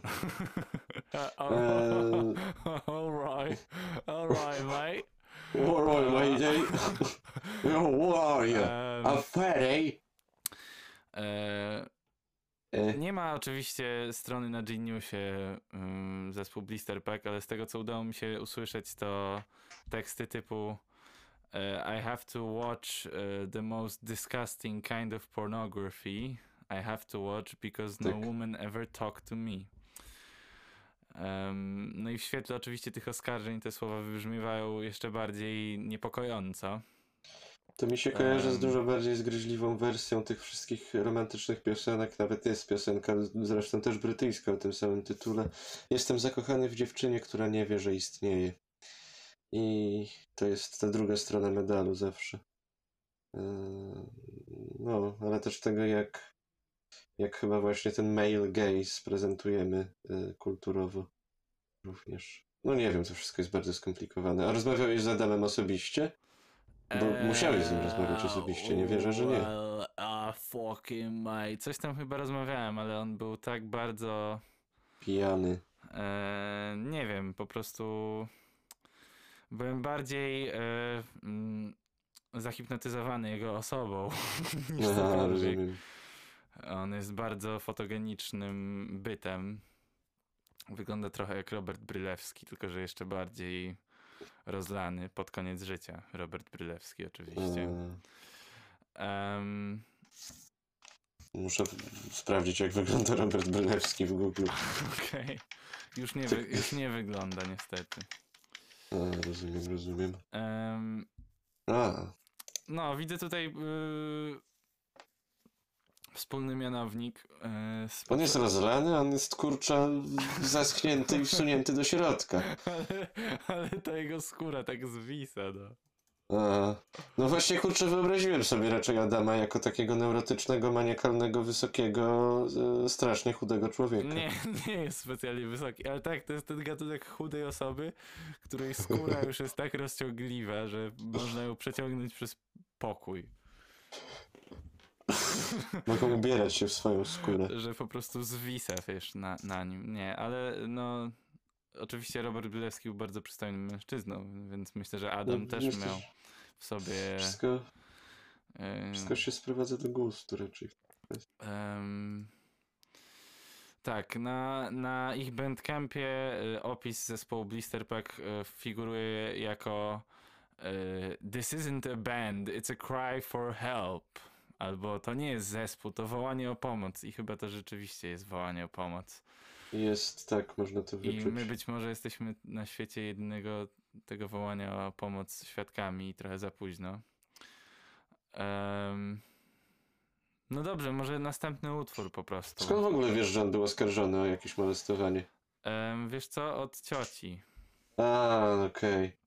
Eee, Alright, alright, mate. Alright, lady. Who are you? Em, A fairy? e, E, Nie ma oczywiście strony na Geniusie zespół Blister Pack, ale z tego co udało mi się usłyszeć to teksty typu e, I have to watch e, the most disgusting kind of pornography I have to watch because no Tak. woman ever talked to me. No i w świetle oczywiście tych oskarżeń te słowa wybrzmiewają jeszcze bardziej niepokojąco. To mi się kojarzy z Em. dużo bardziej zgryźliwą wersją tych wszystkich romantycznych piosenek. Nawet jest piosenka, zresztą też brytyjska o tym samym tytule. Jestem zakochany w dziewczynie, która nie wie, że istnieje. I to jest ta druga strona medalu zawsze. No, ale też tego, jak, jak chyba właśnie ten male gaze prezentujemy e, kulturowo również. No nie wiem, to wszystko jest bardzo skomplikowane. A rozmawiałeś z Adamem osobiście? Bo musiałeś z nim rozmawiać osobiście, nie wierzę, że nie. Well, a fucking mate. Coś tam chyba rozmawiałem, ale on był tak bardzo. Pijany. E, nie wiem, po prostu. Byłem bardziej e, mm, zahipnotyzowany jego osobą niż Aha, rozumiem. On jest bardzo fotogenicznym bytem. Wygląda trochę jak Robert Brylewski, tylko że jeszcze bardziej rozlany pod koniec życia. Robert Brylewski oczywiście. Em, muszę sprawdzić, jak wygląda Robert Brylewski w Google. Okej. Już, nie wy, już nie wygląda niestety. A, rozumiem, rozumiem. Em, A, no, widzę tutaj y, wspólny mianownik. y, z on jest rozlany, on jest kurcza zaschnięty i wsunięty do środka. ale, ale ta jego skóra tak zwisa, no. A, no właśnie, kurczę, wyobraziłem sobie raczej Adama jako takiego neurotycznego, maniakalnego, wysokiego, e, strasznie chudego człowieka. Nie, nie jest specjalnie wysoki, ale tak, to jest ten gatunek chudej osoby, której skóra już jest tak rozciągliwa, że można ją przeciągnąć przez pokój. Mogą ubierać się w swoją skórę. Że po prostu zwisa, wiesz, na, na nim. Nie, ale no... Oczywiście Robert Bylewski był bardzo przystojnym mężczyzną, więc myślę, że Adam No, też myślę, miał w sobie... Wszystko, em, wszystko się sprowadza do gustu raczej. Em, tak, na, na ich bandcampie y, opis zespołu Blister Pack y, figuruje jako This isn't a band, it's a cry for help. Albo to nie jest zespół, to wołanie o pomoc. I chyba to rzeczywiście jest wołanie o pomoc. Jest, tak, można to I wyczuć. my być może jesteśmy na świecie jednego tego wołania o pomoc świadkami i trochę za późno. Em, no dobrze, może następny utwór po prostu. Skąd w ogóle wiesz, że on był oskarżony o jakieś molestowanie? Em, wiesz co, od cioci. A, okej. No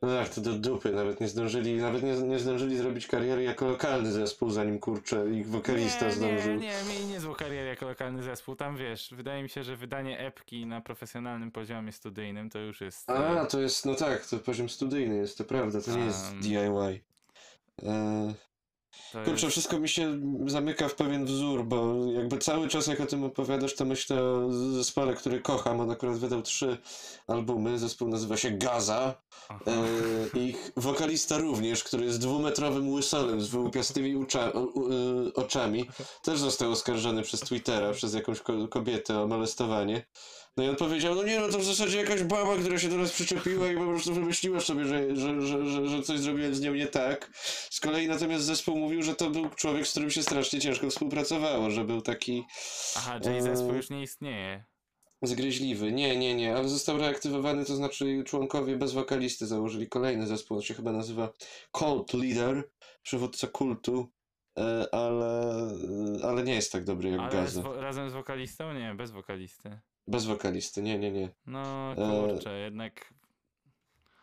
tak, to do dupy, nawet nie zdążyli, nawet nie, nie zdążyli zrobić kariery jako lokalny zespół, zanim kurczę ich wokalista nie, zdążył. Nie, nie, mieli niezłą karierę jako lokalny zespół. Tam wiesz, wydaje mi się, że wydanie epki na profesjonalnym poziomie studyjnym to już jest. A, e, to jest, no tak, to poziom studyjny jest, to prawda, to nie jest. DIY. E, kurczę, jest... wszystko mi się zamyka w pewien wzór, bo jakby cały czas jak o tym opowiadasz, to myślę o zespole, który kocham. On akurat wydał trzy albumy, zespół nazywa się Gaza. E, ich wokalista również, który jest dwumetrowym łysolem z wyłupiastymi oczami, też został oskarżony przez Twittera, przez jakąś ko- kobietę o molestowanie. No i on powiedział, no nie no, to w zasadzie jakaś baba, która się do nas przyczepiła i po prostu wymyśliła sobie, że, że, że, że, że coś zrobiłem z nią nie tak. Z kolei natomiast zespół mówił, że to był człowiek, z którym się strasznie ciężko współpracowało, że był taki Aha, czyli e, zespół już nie istnieje. Zgryźliwy. Nie, nie, nie, ale został reaktywowany, to znaczy członkowie bez wokalisty założyli kolejny zespół, on się chyba nazywa Cult Leader, przywódca kultu, e, ale, ale nie jest tak dobry jak Ale z Gaza. razem z wokalistą? Nie, bez wokalisty. Bez wokalisty, nie, nie, nie. No E, kurczę, jednak.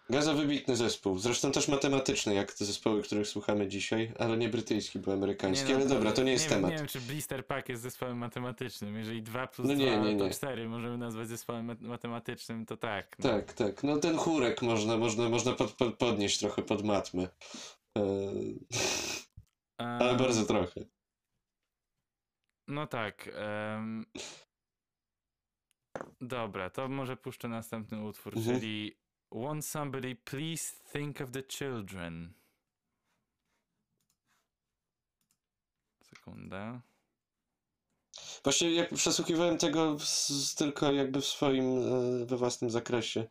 Gaza wybitny zespół, zresztą też matematyczny, jak te zespoły, których słuchamy dzisiaj, ale nie brytyjski, bo amerykański, no, ale dobra, to nie jest wiem, temat. Nie wiem, czy Blister Pack jest zespołem matematycznym. Jeżeli 2 plus No 2 nie, nie, to nie. 4 możemy nazwać zespołem mat- matematycznym, to tak. No. Tak, tak, no ten chórek można, można, można pod, pod, podnieść trochę pod matmę. E, ale bardzo trochę. No tak. em, Dobra, to może puszczę następny utwór, Mhm. czyli Won't somebody please think of the children? Sekunda. Właśnie jak przesłuchiwałem tego s- tylko jakby w swoim, e, we własnym zakresie,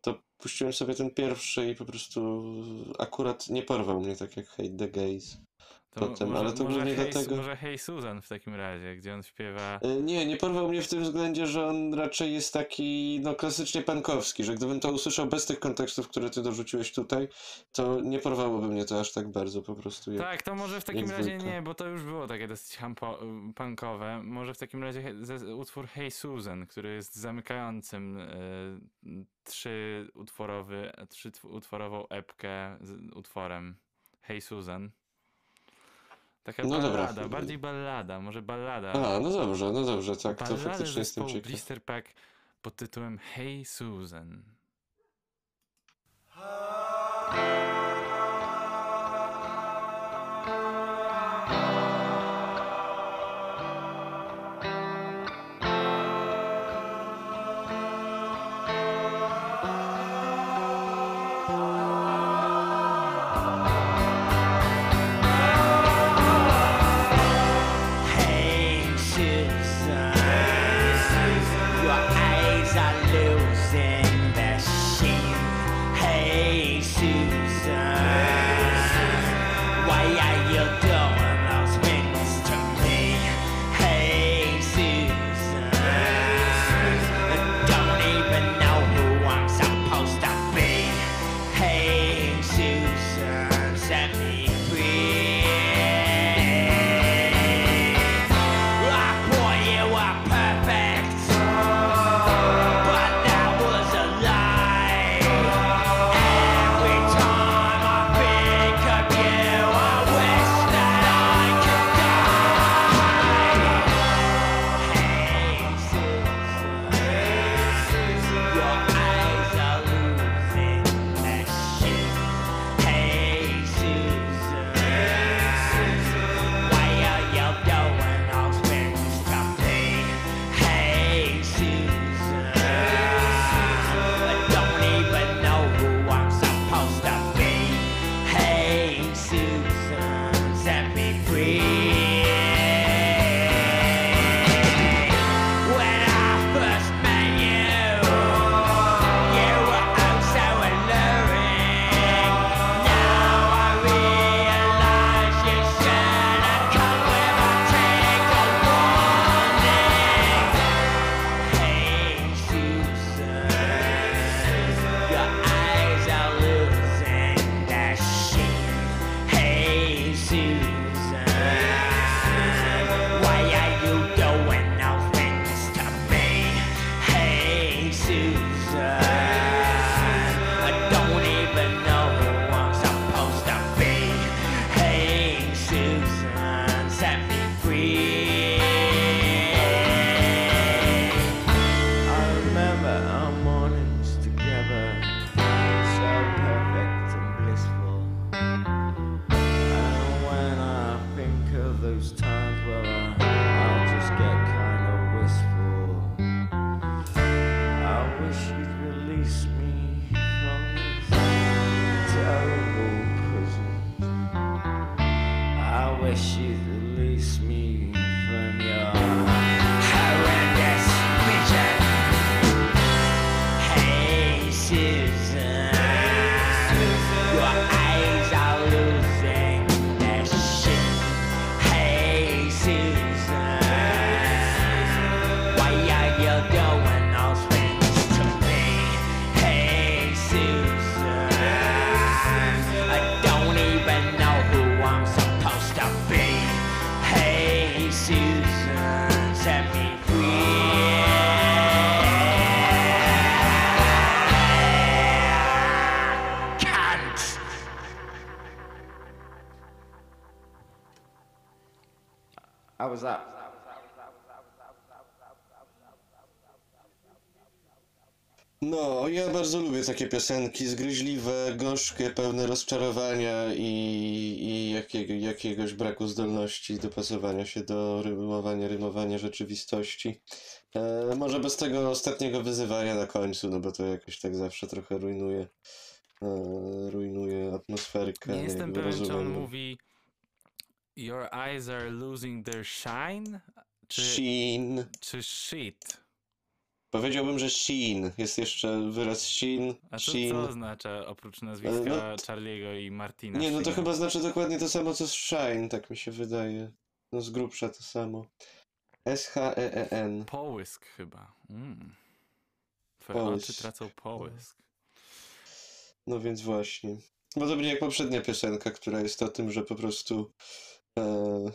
to puściłem sobie ten pierwszy i po prostu akurat nie porwał mnie tak jak Hate the Gays. Potem, może, ale to może głównie hey, dlatego- Może Hey Susan w takim razie, gdzie on śpiewa... E, Nie, nie porwał mnie w tym względzie, że on raczej jest taki, no klasycznie pankowski, że gdybym to usłyszał bez tych kontekstów, które ty dorzuciłeś tutaj, to nie porwałoby mnie to aż tak bardzo po prostu. Jak... Tak, to może w takim razie zwykle. nie, bo to już było takie dosyć hampo, punkowe. Może w takim razie utwór Hey Susan, który jest zamykającym y, trzy utworowy, trzy tw- utworową epkę z utworem Hey Susan. Taka No dobra. ballada, bardziej ballada, może ballada. A, no dobrze, no dobrze, tak, to ballada faktycznie jestem ciekaw. Blister Pack pod tytułem Hey Susan. No, ja bardzo lubię takie piosenki, zgryźliwe, gorzkie, pełne rozczarowania i, i jakiego, jakiegoś braku zdolności dopasowania się do rymowania, rymowania rzeczywistości. E, może bez tego ostatniego wyzywania na końcu, no bo to jakoś tak zawsze trochę rujnuje, e, rujnuje atmosferkę. Nie jestem jakby pewien, czy on mówi Your eyes are losing their shine? Czy, Sheen. czy shit? Powiedziałbym, że Sheen. Jest jeszcze wyraz Sheen, A to Sheen. co oznacza oprócz nazwiska no Charlie'ego i Martina? Nie, no to chyba znaczy dokładnie to samo co Shine, tak mi się wydaje. No z grubsza to samo. S-H-E-E-N. Połysk chyba. Mm. Twoje Połysk. oczy tracą połysk. No więc właśnie. Podobnie jak poprzednia piosenka, która jest o tym, że po prostu e,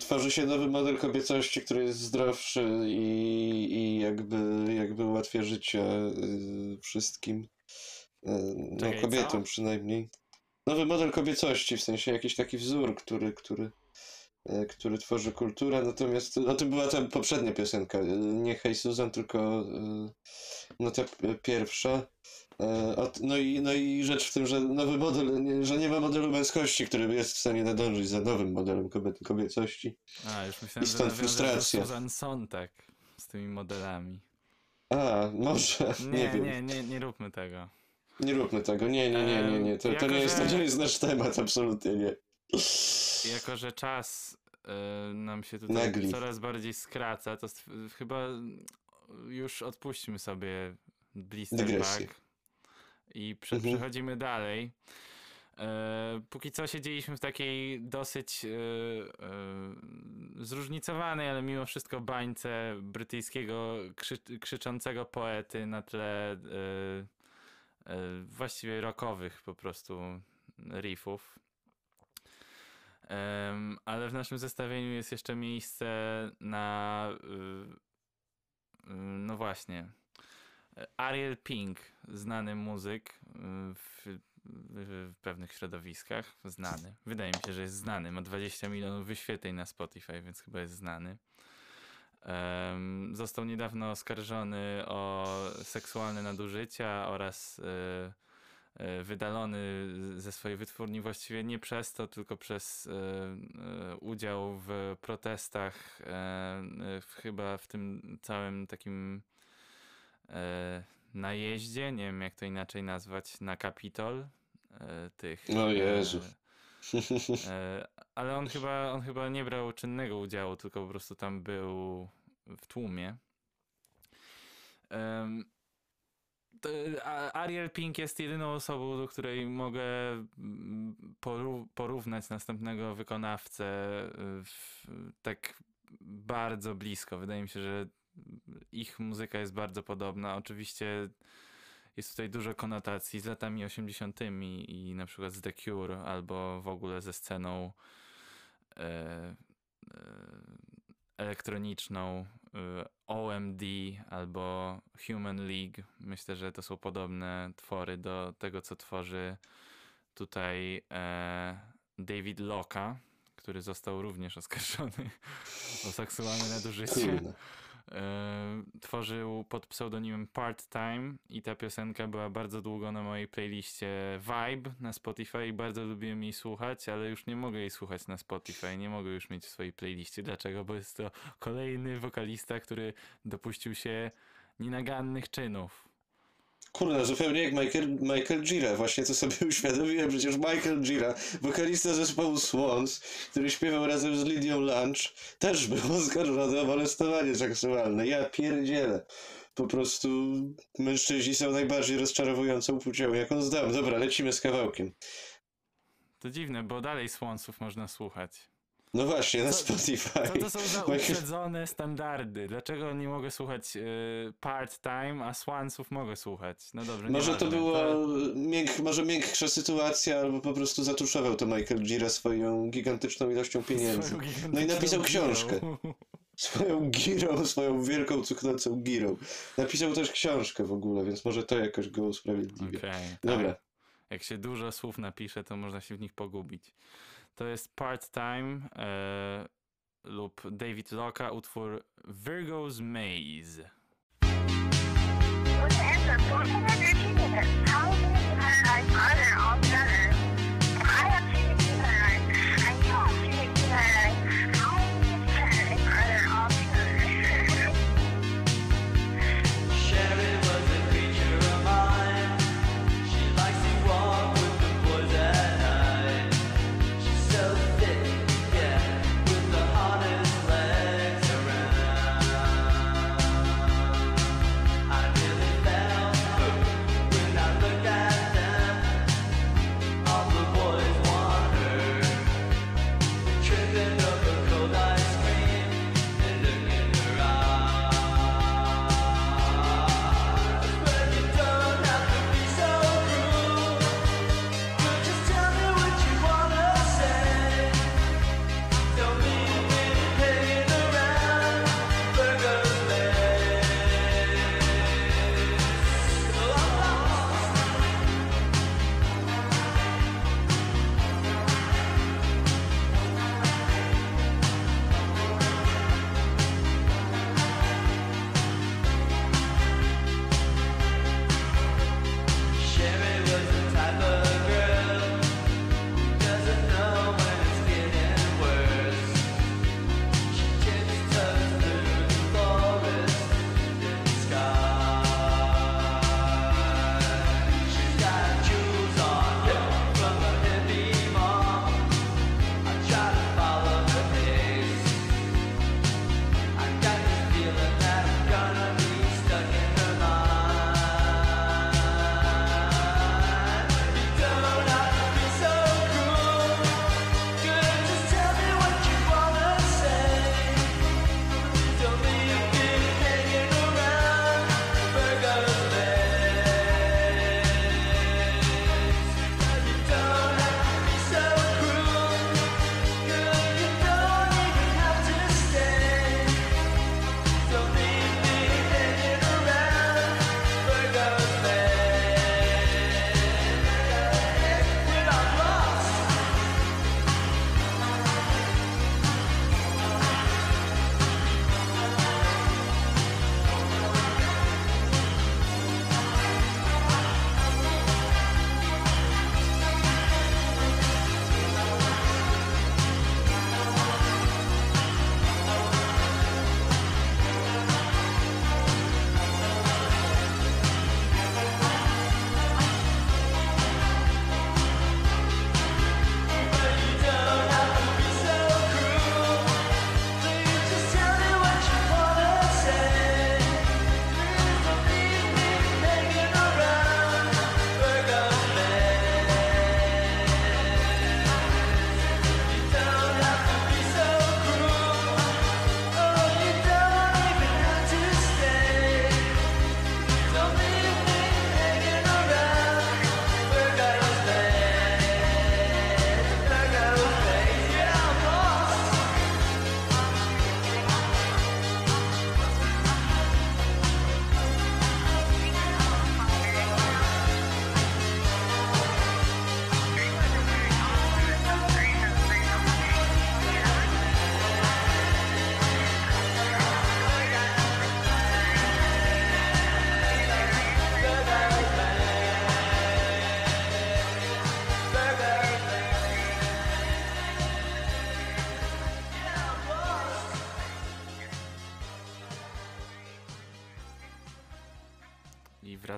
tworzy się nowy model kobiecości, który jest zdrowszy i, i jakby, jakby ułatwia życie y, wszystkim. E, no Czekaj, kobietom co? przynajmniej. Nowy model kobiecości, w sensie jakiś taki wzór, który, który, e, który tworzy kulturę, natomiast o tym była ta poprzednia piosenka, nie Hej Susan, tylko no ta pierwsza. E, No i, no i rzecz w tym, że nowy model, nie- że nie ma modelu męskości, który jest w stanie nadążyć za nowym modelem kobiet, kobiecości. A, już myślałem, I że stąd nawiążesz frustracja. Susan Sontag z tymi modelami. A, może, nie, Nie, wiem. nie, nie, nie róbmy tego. Nie róbmy tego, nie, nie, nie, nie, nie. To, to, nie, jest, to że- nie jest nasz temat, absolutnie nie. Jako, że czas y, nam się tutaj Nagli. coraz bardziej skraca, to chyba już odpuśćmy sobie blister Dygresję. I prze- Mhm. przechodzimy dalej. E, póki co siedzieliśmy w takiej dosyć e, e, zróżnicowanej, ale mimo wszystko bańce brytyjskiego krzy, krzyczącego poety na tle e, e, właściwie rockowych po prostu riffów. Ale w naszym zestawieniu jest jeszcze miejsce na. y, no właśnie. Ariel Pink, znany muzyk y, w, w, pewnych środowiskach. Znany. Wydaje mi się, że jest znany. Ma 20 milionów wyświetleń na Spotify, więc chyba jest znany. Em, został niedawno oskarżony o seksualne nadużycia oraz y, y, wydalony ze swojej wytwórni właściwie nie przez to, tylko przez y, y, udział w protestach, e, y, chyba w tym całym takim najeździe, nie wiem jak to inaczej nazwać, na Kapitol. e, Tych, O Jezu. E, e, ale on chyba, on chyba nie brał czynnego udziału, tylko po prostu tam był w tłumie. Ariel Pink jest jedyną osobą, do której mogę mm, poró- porównać następnego wykonawcę tak bardzo blisko. Wydaje mi się, że ich muzyka jest bardzo podobna. Oczywiście jest tutaj dużo konotacji z latami 80. i na przykład z The Cure, albo w ogóle ze sceną e, e, elektroniczną e, OMD albo Human League. Myślę, że to są podobne twory do tego, co tworzy tutaj e, David Locke, który został również oskarżony o seksualne nadużycie. E, tworzył pod pseudonimem Part Time i ta piosenka była bardzo długo na mojej playliście Vibe na Spotify i bardzo lubiłem jej słuchać, ale już nie mogę jej słuchać na Spotify, nie mogę już mieć w swojej playliście. Dlaczego? Bo jest to kolejny wokalista, który dopuścił się nienagannych czynów. Kurna, zupełnie jak Michael, Michael Gira. Właśnie to sobie uświadomiłem. Przecież Michael Gira, wokalista zespołu Swans, który śpiewał razem z Lydią Lunch, też był oskarżony o molestowanie seksualne. Ja pierdzielę. Po prostu mężczyźni są najbardziej rozczarowującą płcią, jaką znam. Dobra, lecimy z kawałkiem. To dziwne, bo dalej Swansów można słuchać. No właśnie, na Co- Spotify. Co to są za uprzedzone standardy? Dlaczego nie mogę słuchać y, part-time, a Swansów mogę słuchać? No dobrze, Może to była mięk, może miększa sytuacja, albo po prostu zatuszował to Michael Gira swoją gigantyczną ilością pieniędzy. Swoją No i gigantyczną napisał girą. książkę. Swoją girą, swoją wielką, cuchnącą girą. Napisał też książkę w ogóle, więc może to jakoś go usprawiedliwia. Okej, Dobra. tak. Jak się dużo słów napisze, to można się w nich pogubić. To jest Part-Time e, lub David Locka utwór Virgo's Maze.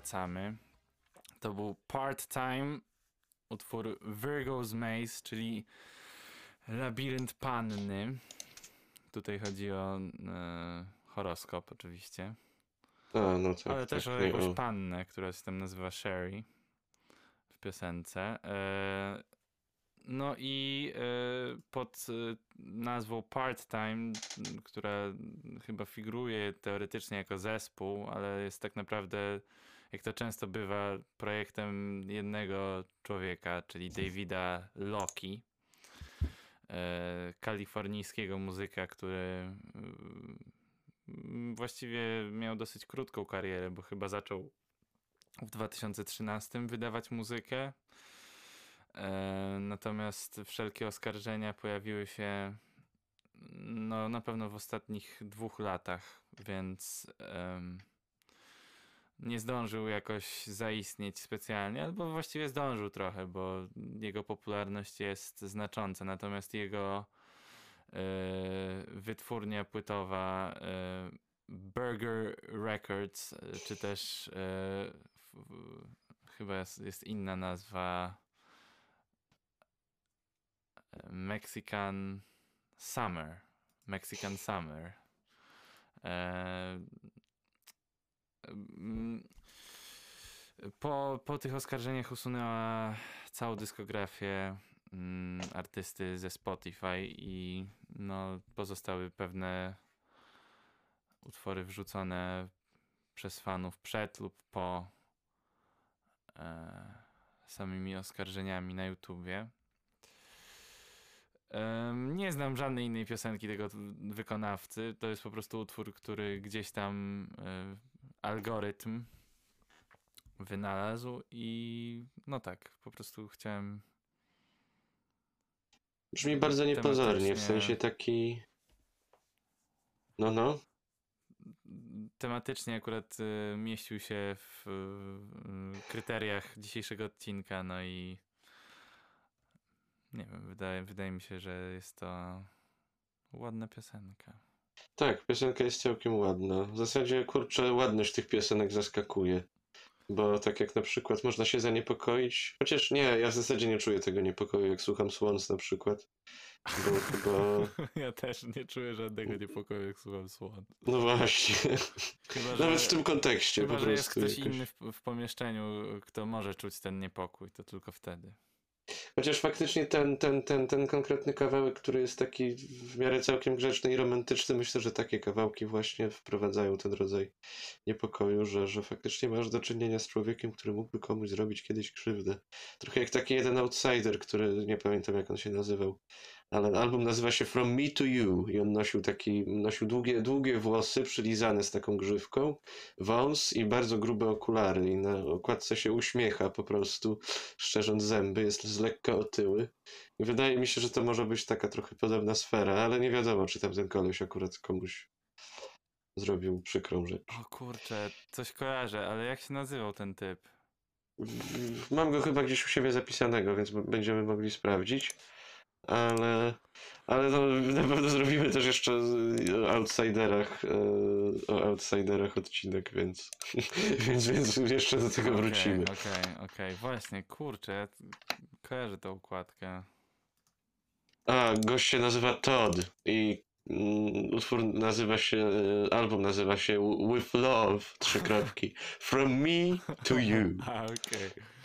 Wracamy. To był Part-Time, utwór Virgo's Maze, czyli Labirynt Panny. Tutaj chodzi o e, horoskop oczywiście, A, no tak. ale tak, też o nie, jakąś pannę, która się tam nazywa Sherry w piosence. E, no i e, pod e, nazwą Part-Time, która chyba figuruje teoretycznie jako zespół, ale jest tak naprawdę, jak to często bywa, projektem jednego człowieka, czyli Davida Loki, e, kalifornijskiego muzyka, który mm, właściwie miał dosyć krótką karierę, bo chyba zaczął w 2013 wydawać muzykę. E, natomiast wszelkie oskarżenia pojawiły się no, na pewno w ostatnich dwóch latach, więc em, nie zdążył jakoś zaistnieć specjalnie, albo właściwie zdążył trochę, bo jego popularność jest znacząca. Natomiast jego e, wytwórnia płytowa e, Burger Records, czy też e, w, w, chyba jest, jest inna nazwa e, Mexican Summer. Mexican Summer. E, mm, po, po tych oskarżeniach usunęła całą dyskografię mm, artysty ze Spotify i no, pozostały pewne utwory wrzucone przez fanów przed lub po e, samymi oskarżeniami na YouTubie. Em, Nie znam żadnej innej piosenki tego wykonawcy. To jest po prostu utwór, który gdzieś tam e, algorytm wynalazł i no tak, po prostu chciałem Brzmi bardzo niepozornie, w sensie taki... No, no. tematycznie akurat e, mieścił się w e, kryteriach dzisiejszego odcinka, no i nie wiem, wydaje, wydaje mi się, że jest to ładna piosenka. Tak, piosenka jest całkiem ładna. W zasadzie, kurczę, ładność tych piosenek zaskakuje. Bo tak jak na przykład można się zaniepokoić, chociaż nie, ja w zasadzie nie czuję tego niepokoju, jak słucham Swans na przykład. Bo chyba... Ja też nie czuję żadnego niepokoju, jak słucham Swan. No właśnie. Chyba, Nawet w tym kontekście chyba, po że jest prostu. ktoś jakoś. inny w, w pomieszczeniu, kto może czuć ten niepokój, to tylko wtedy. Chociaż faktycznie ten, ten, ten, ten konkretny kawałek, który jest taki w miarę całkiem grzeczny i romantyczny, myślę, że takie kawałki właśnie wprowadzają ten rodzaj niepokoju, że, że faktycznie masz do czynienia z człowiekiem, który mógłby komuś zrobić kiedyś krzywdę. Trochę jak taki jeden outsider, który nie pamiętam jak on się nazywał, ale album nazywa się From Me to You i on nosił taki, nosił długie, długie włosy przylizane z taką grzywką, wąs i bardzo grube okulary i na okładce się uśmiecha po prostu, szczerząc zęby, jest z lekka otyły. I wydaje mi się, że to może być taka trochę podobna sfera, ale nie wiadomo, czy tam ten koleś akurat komuś zrobił przykrą rzecz. O kurczę, coś kojarzę, ale jak się nazywał ten typ? Mam go chyba gdzieś u siebie zapisanego, więc będziemy mogli sprawdzić. Ale, ale to na pewno zrobimy też jeszcze o outsiderach, e, o outsiderach odcinek, więc, więc, więc jeszcze do tego Okej, wrócimy. Okej, okej, właśnie, kurczę, kojarzę tą układkę. A, gość się nazywa Todd i mm, utwór nazywa się, e, album nazywa się With Love, trzy kropki. From me to you. A, okej.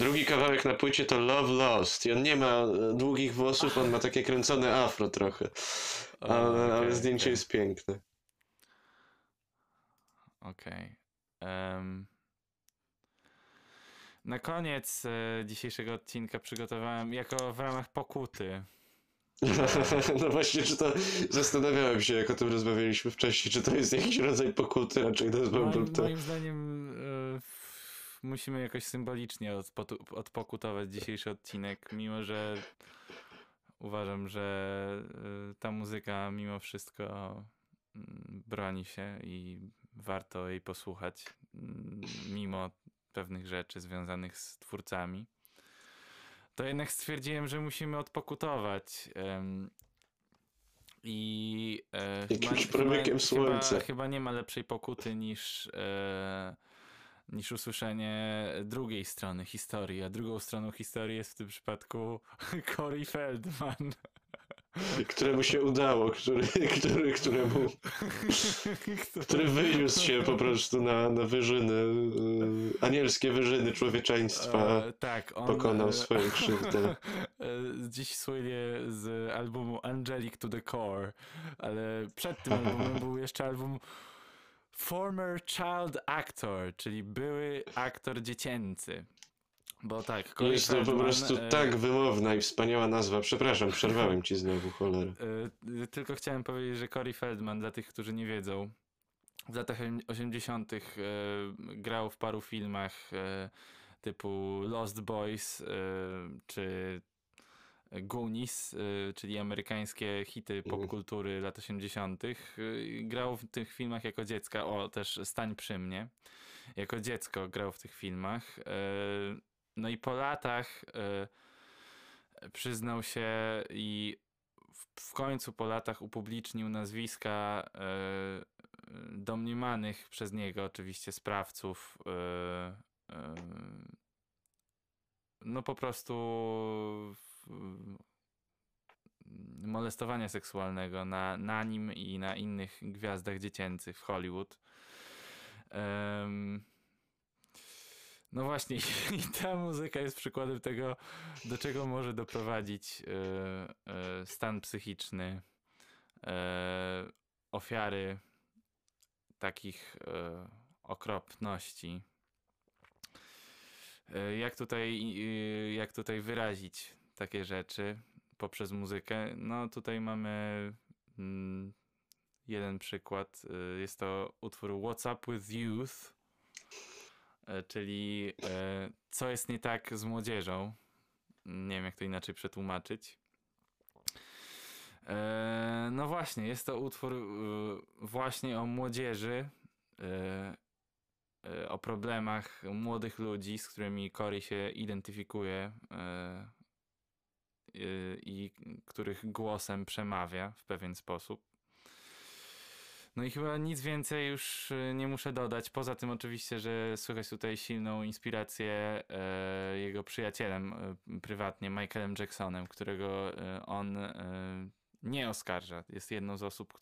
Drugi kawałek na płycie to Love Lost i on nie ma e, długich włosów, on ma takie kręcone afro trochę. Ale, ale okej, zdjęcie okej. jest piękne. Okej. Em, Na koniec e, dzisiejszego odcinka przygotowałem jako w ramach pokuty. No właśnie, czy to zastanawiałem się, jak o tym rozmawialiśmy wcześniej, czy to jest jakiś rodzaj pokuty, raczej nazwałbym Moim, to. moim zdaniem e, musimy jakoś symbolicznie odpokutować dzisiejszy odcinek, mimo że uważam, że e, ta muzyka mimo wszystko mm, broni się i warto jej posłuchać, mm, mimo pewnych rzeczy związanych z twórcami. To jednak stwierdziłem, że musimy odpokutować. I e, Jakimś promykiem słońca. Chyba, chyba nie ma lepszej pokuty niż, e, niż usłyszenie drugiej strony historii. A drugą stroną historii jest w tym przypadku Corey Feldman. Któremu się udało, który, który, któremu, który wyniósł się po prostu na, na wyżyny, y, anielskie wyżyny człowieczeństwa. E, tak, on pokonał e, swoją krzywdę. e, Dziś słynie z albumu Angelic to the Core, ale przed tym albumem był jeszcze album Former Child Actor, czyli były aktor dziecięcy. Bo tak, Corey Jest to po prostu e, tak wymowna i wspaniała nazwa. Przepraszam, przerwałem ci znowu, cholera. E, Tylko chciałem powiedzieć, że Corey Feldman, dla tych, którzy nie wiedzą, w latach 80. e, grał w paru filmach, e, typu Lost Boys y, czy Goonies, y, czyli amerykańskie hity Mhm. popkultury lat 80. y, Grał w tych filmach jako dziecka, o też Stań przy mnie. Jako dziecko grał w tych filmach. y, No i po latach przyznał się i w, końcu po latach upublicznił nazwiska domniemanych przez niego oczywiście sprawców no po prostu molestowania seksualnego na, na nim i na innych gwiazdach dziecięcych w Hollywood. Em, no właśnie, i ta muzyka jest przykładem tego, do czego może doprowadzić e, e, stan psychiczny e, ofiary takich okropności. Jak tutaj, jak tutaj wyrazić takie rzeczy poprzez muzykę? No tutaj mamy mm, jeden przykład. E, Jest to utwór What's Up With Youth, e, czyli e, co jest nie tak z młodzieżą. Nie wiem, jak to inaczej przetłumaczyć. No właśnie, jest to utwór właśnie o młodzieży, o problemach młodych ludzi, z którymi Cory się identyfikuje i których głosem przemawia w pewien sposób. No i chyba nic więcej już e, nie muszę dodać. Poza tym oczywiście, że słychać tutaj silną inspirację e, jego przyjacielem e, prywatnie, Michaelem Jacksonem, którego e, on nie oskarża. Jest jedną z osób,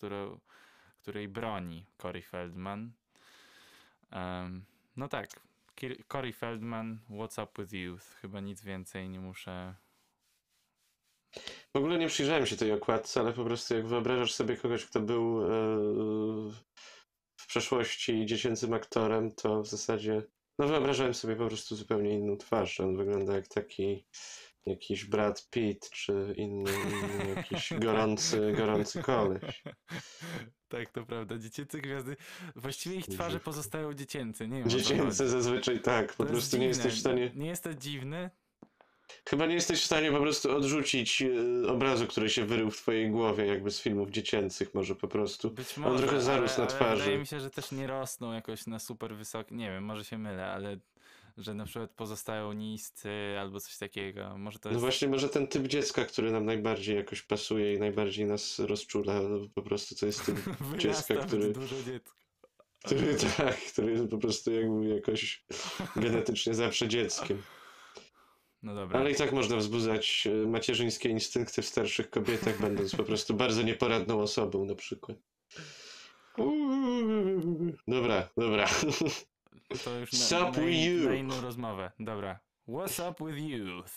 której broni Corey Feldman. No tak, Corey Feldman, What's Up With Youth. Chyba nic więcej nie muszę... W ogóle nie przyjrzałem się tej okładce, ale po prostu jak wyobrażasz sobie kogoś, kto był e, w przeszłości dziecięcym aktorem, to w zasadzie no wyobrażałem sobie po prostu zupełnie inną twarz. On wygląda jak taki jakiś Brad Pitt, czy inny, inny jakiś gorący, gorący koleś. tak, to prawda. Dziecięce gwiazdy, właściwie ich twarze pozostają dziecięce. Nie wiem, Dziecięce zazwyczaj tak, po jest prostu nie dziwne. jesteś w stanie... Nie jest to dziwne? Chyba nie jesteś w stanie po prostu odrzucić e, obrazu, który się wyrył w twojej głowie, jakby z filmów dziecięcych może po prostu. Być On może, trochę zarósł ale, na ale twarzy. wydaje mi się, że też nie rosną jakoś na super wysoki, nie wiem, może się mylę, ale że na przykład pozostają niscy albo coś takiego. Może to No jest... właśnie, może ten typ dziecka, który nam najbardziej jakoś pasuje i najbardziej nas rozczula, no po prostu to jest typ dziecka, który, dużo dziecka. który tak, który jest po prostu jakby jakoś genetycznie zawsze dzieckiem. No dobra. Ale i tak można wzbudzać e, macierzyńskie instynkty w starszych kobietach, będąc po prostu bardzo nieporadną osobą na przykład. Dobra, dobra. To już What's na, up na, with in- you? na inną rozmowę. Dobra. What's up with youth?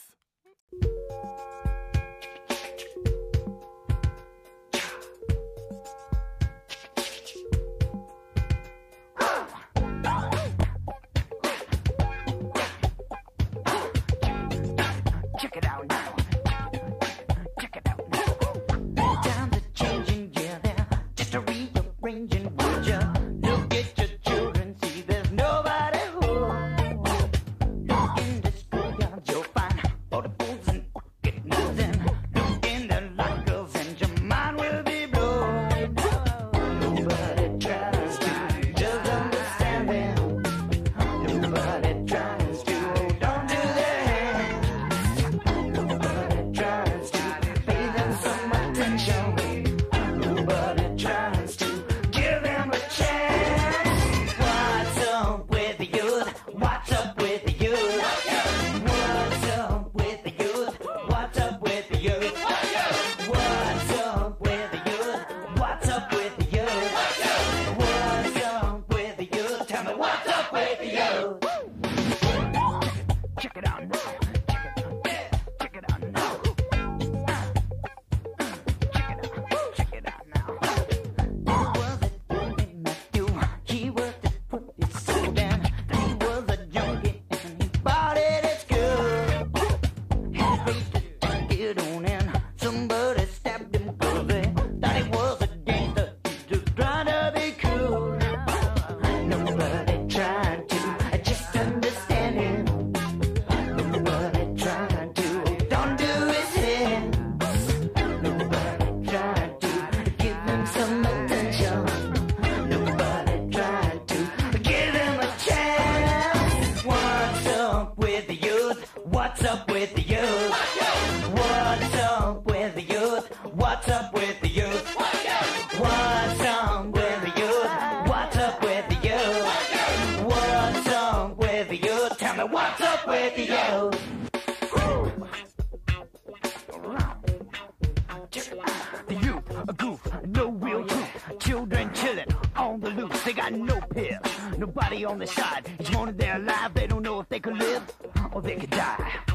Live or they could die.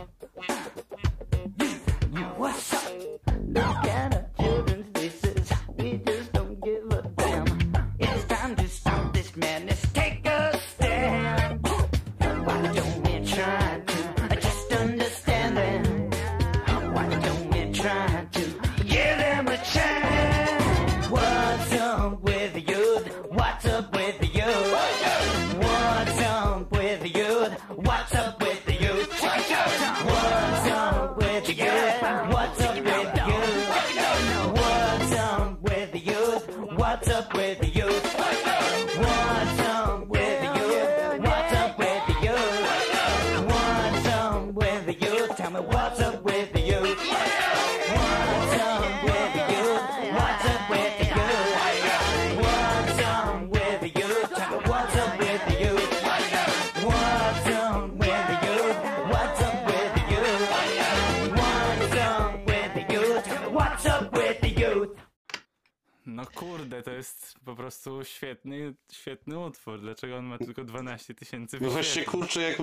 15 tysięcy. No właśnie kurczę, jak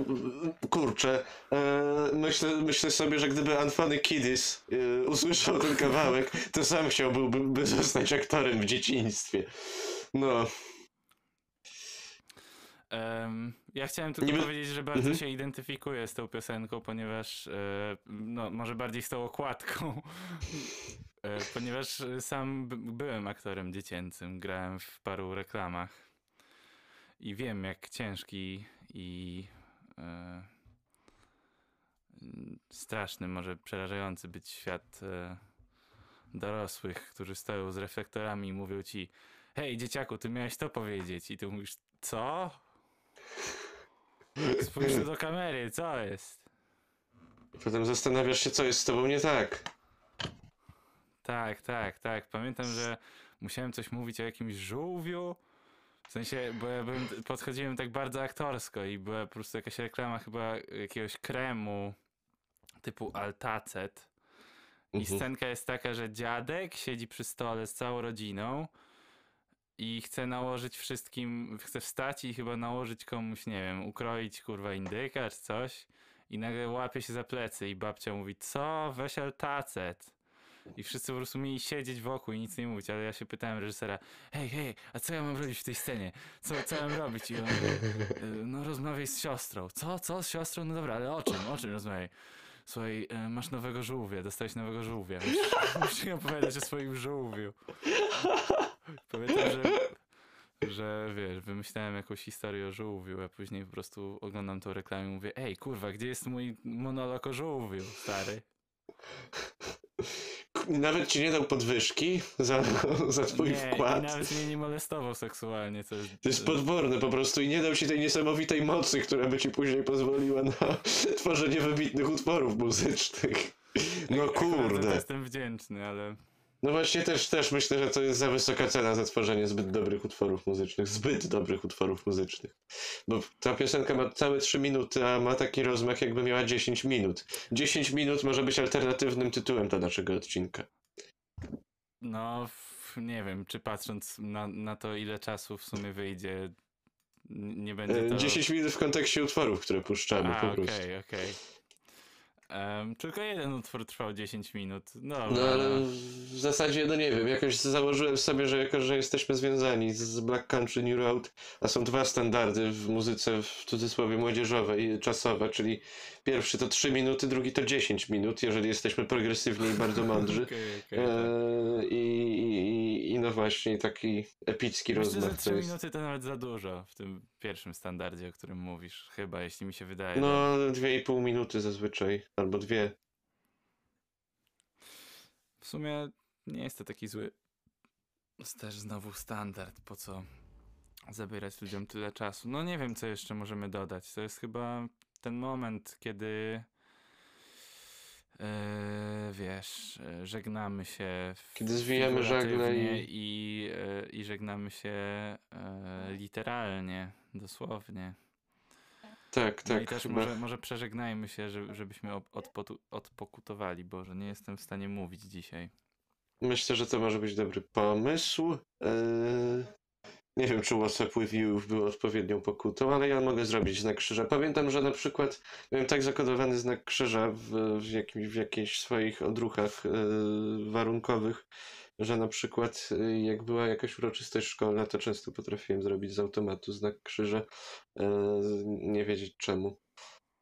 kurczę. E, myślę, myślę sobie, że gdyby Anthony Kiddis e, usłyszał ten kawałek, to sam chciałby zostać aktorem w dzieciństwie. No. Ja chciałem tylko Niby... powiedzieć, że bardzo mhm. się identyfikuję z tą piosenką, ponieważ e, no, może bardziej z tą okładką. E, ponieważ sam byłem aktorem dziecięcym, grałem w paru reklamach i wiem, jak ciężki i e, straszny, może przerażający być świat e, dorosłych, którzy stoją z reflektorami i mówią ci hej dzieciaku, ty miałeś to powiedzieć i ty mówisz co? Spójrz do kamery, co jest? Potem zastanawiasz się, co jest z tobą nie tak. Tak, tak, tak. Pamiętam, że musiałem coś mówić o jakimś żółwiu. W sensie, bo ja byłem, podchodziłem tak bardzo aktorsko i była po prostu jakaś reklama chyba jakiegoś kremu typu Altacet. I Mhm. scenka jest taka, że dziadek siedzi przy stole z całą rodziną i chce nałożyć wszystkim, chce wstać i chyba nałożyć komuś, nie wiem, ukroić kurwa indyka czy coś. I nagle łapie się za plecy i babcia mówi, co? Weź Altacet. I wszyscy po prostu mieli siedzieć wokół i nic nie mówić, ale ja się pytałem reżysera, hej, hej, a co ja mam robić w tej scenie? Co, co mam robić? I on, "Y, no rozmawiaj z siostrą. Co, co, z siostrą? No dobra, ale o czym, o czym rozmawiaj? Słuchaj, y, masz nowego żółwia, dostałeś nowego żółwia. Musisz mi opowiadać o swoim żółwiu. Pamiętam, że, że wiesz, wymyślałem jakąś historię o żółwiu, a później po prostu oglądam tą reklamę i mówię, ej, kurwa, gdzie jest mój monolog o żółwiu, stary? Nawet ci nie dał podwyżki za, za twój nie, wkład. Nawet mnie nie molestował seksualnie. To, To jest podworne po prostu i nie dał ci tej niesamowitej mocy, która by ci później pozwoliła na tworzenie wybitnych utworów muzycznych. No to kurde. jestem wdzięczny, ale No właśnie też, też myślę, że to jest za wysoka cena za tworzenie zbyt dobrych utworów muzycznych. Zbyt dobrych utworów muzycznych. Bo ta piosenka ma całe 3 minuty, a ma taki rozmach jakby miała 10 minut. 10 minut może być alternatywnym tytułem dla naszego odcinka. no nie wiem, czy patrząc na, na to, ile czasu w sumie wyjdzie, nie będzie E, to... 10 minut w kontekście utworów, które puszczamy A, po okej, prostu. okej. Em, tylko jeden utwór trwał 10 minut. Dobra, No ale w zasadzie, no nie wiem, jakoś założyłem sobie, że jako, że jesteśmy związani z Black Country New Road, a są dwa standardy w muzyce w cudzysłowie młodzieżowej, czasowe, czyli pierwszy to 3 minuty, drugi to 10 minut, jeżeli jesteśmy progresywni i bardzo mądrzy. Okej, okej, tak. Eee, i, i, I no właśnie taki epicki Myślę, że rozmach 3 to jest. minuty to nawet za dużo w tym pierwszym standardzie, o którym mówisz. Chyba, jeśli mi się wydaje. No, dwie i pół minuty zazwyczaj, albo dwie. W sumie nie jest to taki zły. Jest też znowu standard, po co zabierać ludziom tyle czasu. No nie wiem, co jeszcze możemy dodać. To jest chyba ten moment, kiedy e, wiesz, e, żegnamy się w Kiedy zwijamy żagle i- i, e, i żegnamy się e, literalnie, dosłownie. Tak, No i tak, też chyba. może, może przeżegnajmy się, żeby, żebyśmy odpokutowali. Boże, nie jestem w stanie mówić dzisiaj. Myślę, że to może być dobry pomysł. Nie wiem, czy WhatsApp you był odpowiednią pokutą, ale ja mogę zrobić znak krzyża. Pamiętam, że na przykład miałem tak zakodowany znak krzyża w, w, jakim, w jakichś swoich odruchach eee, warunkowych, że na przykład e, jak była jakaś uroczystość szkolna, to często potrafiłem zrobić z automatu znak krzyża, eee, nie wiedzieć czemu.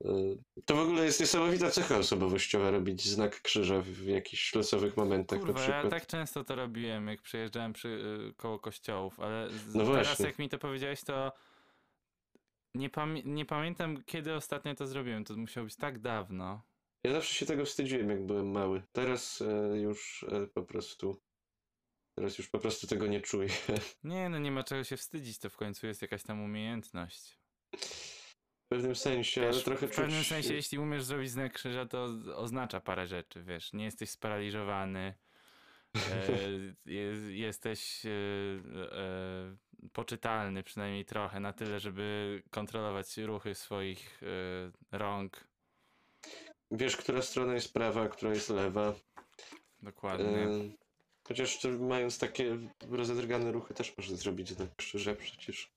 Eee, To w ogóle jest niesamowita cecha osobowościowa robić znak krzyża w, jakichś losowych momentach na Kurwa, przykład. ja tak często to robiłem, jak przyjeżdżałem przy, y, koło kościołów, ale No teraz właśnie. jak mi to powiedziałeś, to nie, pamię- nie pamiętam, kiedy ostatnio to zrobiłem. To musiało być tak dawno. Ja zawsze się tego wstydziłem, jak byłem mały. Teraz e, już e, po prostu. Teraz już po prostu tego nie czuję. Nie, no nie ma czego się wstydzić, to w końcu jest jakaś tam umiejętność. W pewnym sensie, ale Wiesz, trochę w pewnym czuć... sensie, jeśli umiesz zrobić znak krzyża, to oznacza parę rzeczy, wiesz, nie jesteś sparaliżowany, e, je, jesteś e, e, poczytalny przynajmniej trochę, na tyle, żeby kontrolować ruchy swoich e, rąk. Wiesz, która strona jest prawa, a która jest lewa. Dokładnie. E, chociaż mając takie rozedrgane ruchy też możesz zrobić znak krzyża przecież.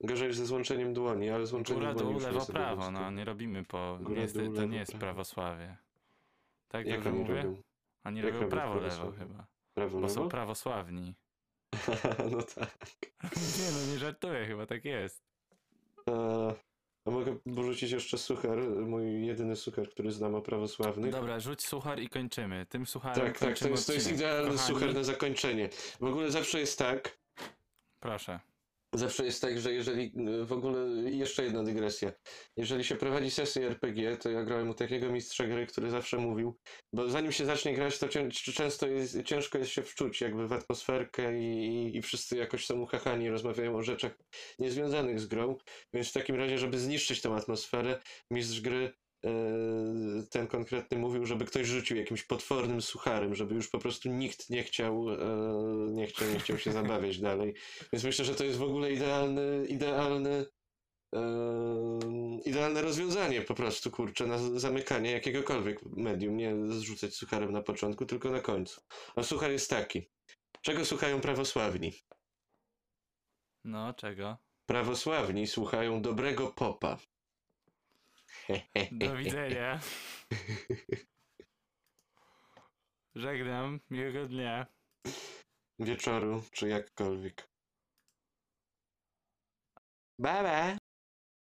Gorzej ze złączeniem dłoni, ale złączenie Góra, dłoni dół, już nie lewo, prawo, no nie robimy po, Góra, dół, to nie jest prawo. prawosławie. Tak Jak dobrze oni mówię? robią? A nie Jak robią prawo, lewo chyba, Prawo, bo są lewo? prawosławni. no tak. Nie no, nie żartuję, chyba tak jest. A mogę porzucić jeszcze suchar, mój jedyny suchar, który znam o prawosławnych. Dobra, rzuć suchar i kończymy. Tym sucharem Tak, tak, to jest, to jest idealny Kochani, suchar na zakończenie. W ogóle zawsze jest tak, Proszę. Zawsze jest tak, że jeżeli, w ogóle jeszcze jedna dygresja, jeżeli się prowadzi sesję RPG, to ja grałem u takiego mistrza gry, który zawsze mówił, bo zanim się zacznie grać, to cię, często jest, ciężko jest się wczuć jakby w atmosferkę i, i, wszyscy jakoś są uchachani, rozmawiają o rzeczach niezwiązanych z grą, więc w takim razie, żeby zniszczyć tą atmosferę, mistrz gry ten konkretny mówił, żeby ktoś rzucił jakimś potwornym sucharem, żeby już po prostu nikt nie chciał, e, nie chciał, nie chciał się zabawiać dalej. Więc myślę, że to jest w ogóle idealny, idealny, e, idealne rozwiązanie po prostu, kurczę, na zamykanie jakiegokolwiek medium. Nie zrzucać sucharem na początku, tylko na końcu. A suchar jest taki. Czego słuchają prawosławni? No, czego? Prawosławni słuchają dobrego popa. Do widzenia. Żegnam. Miłego dnia. Wieczoru, czy jakkolwiek. Bye bye!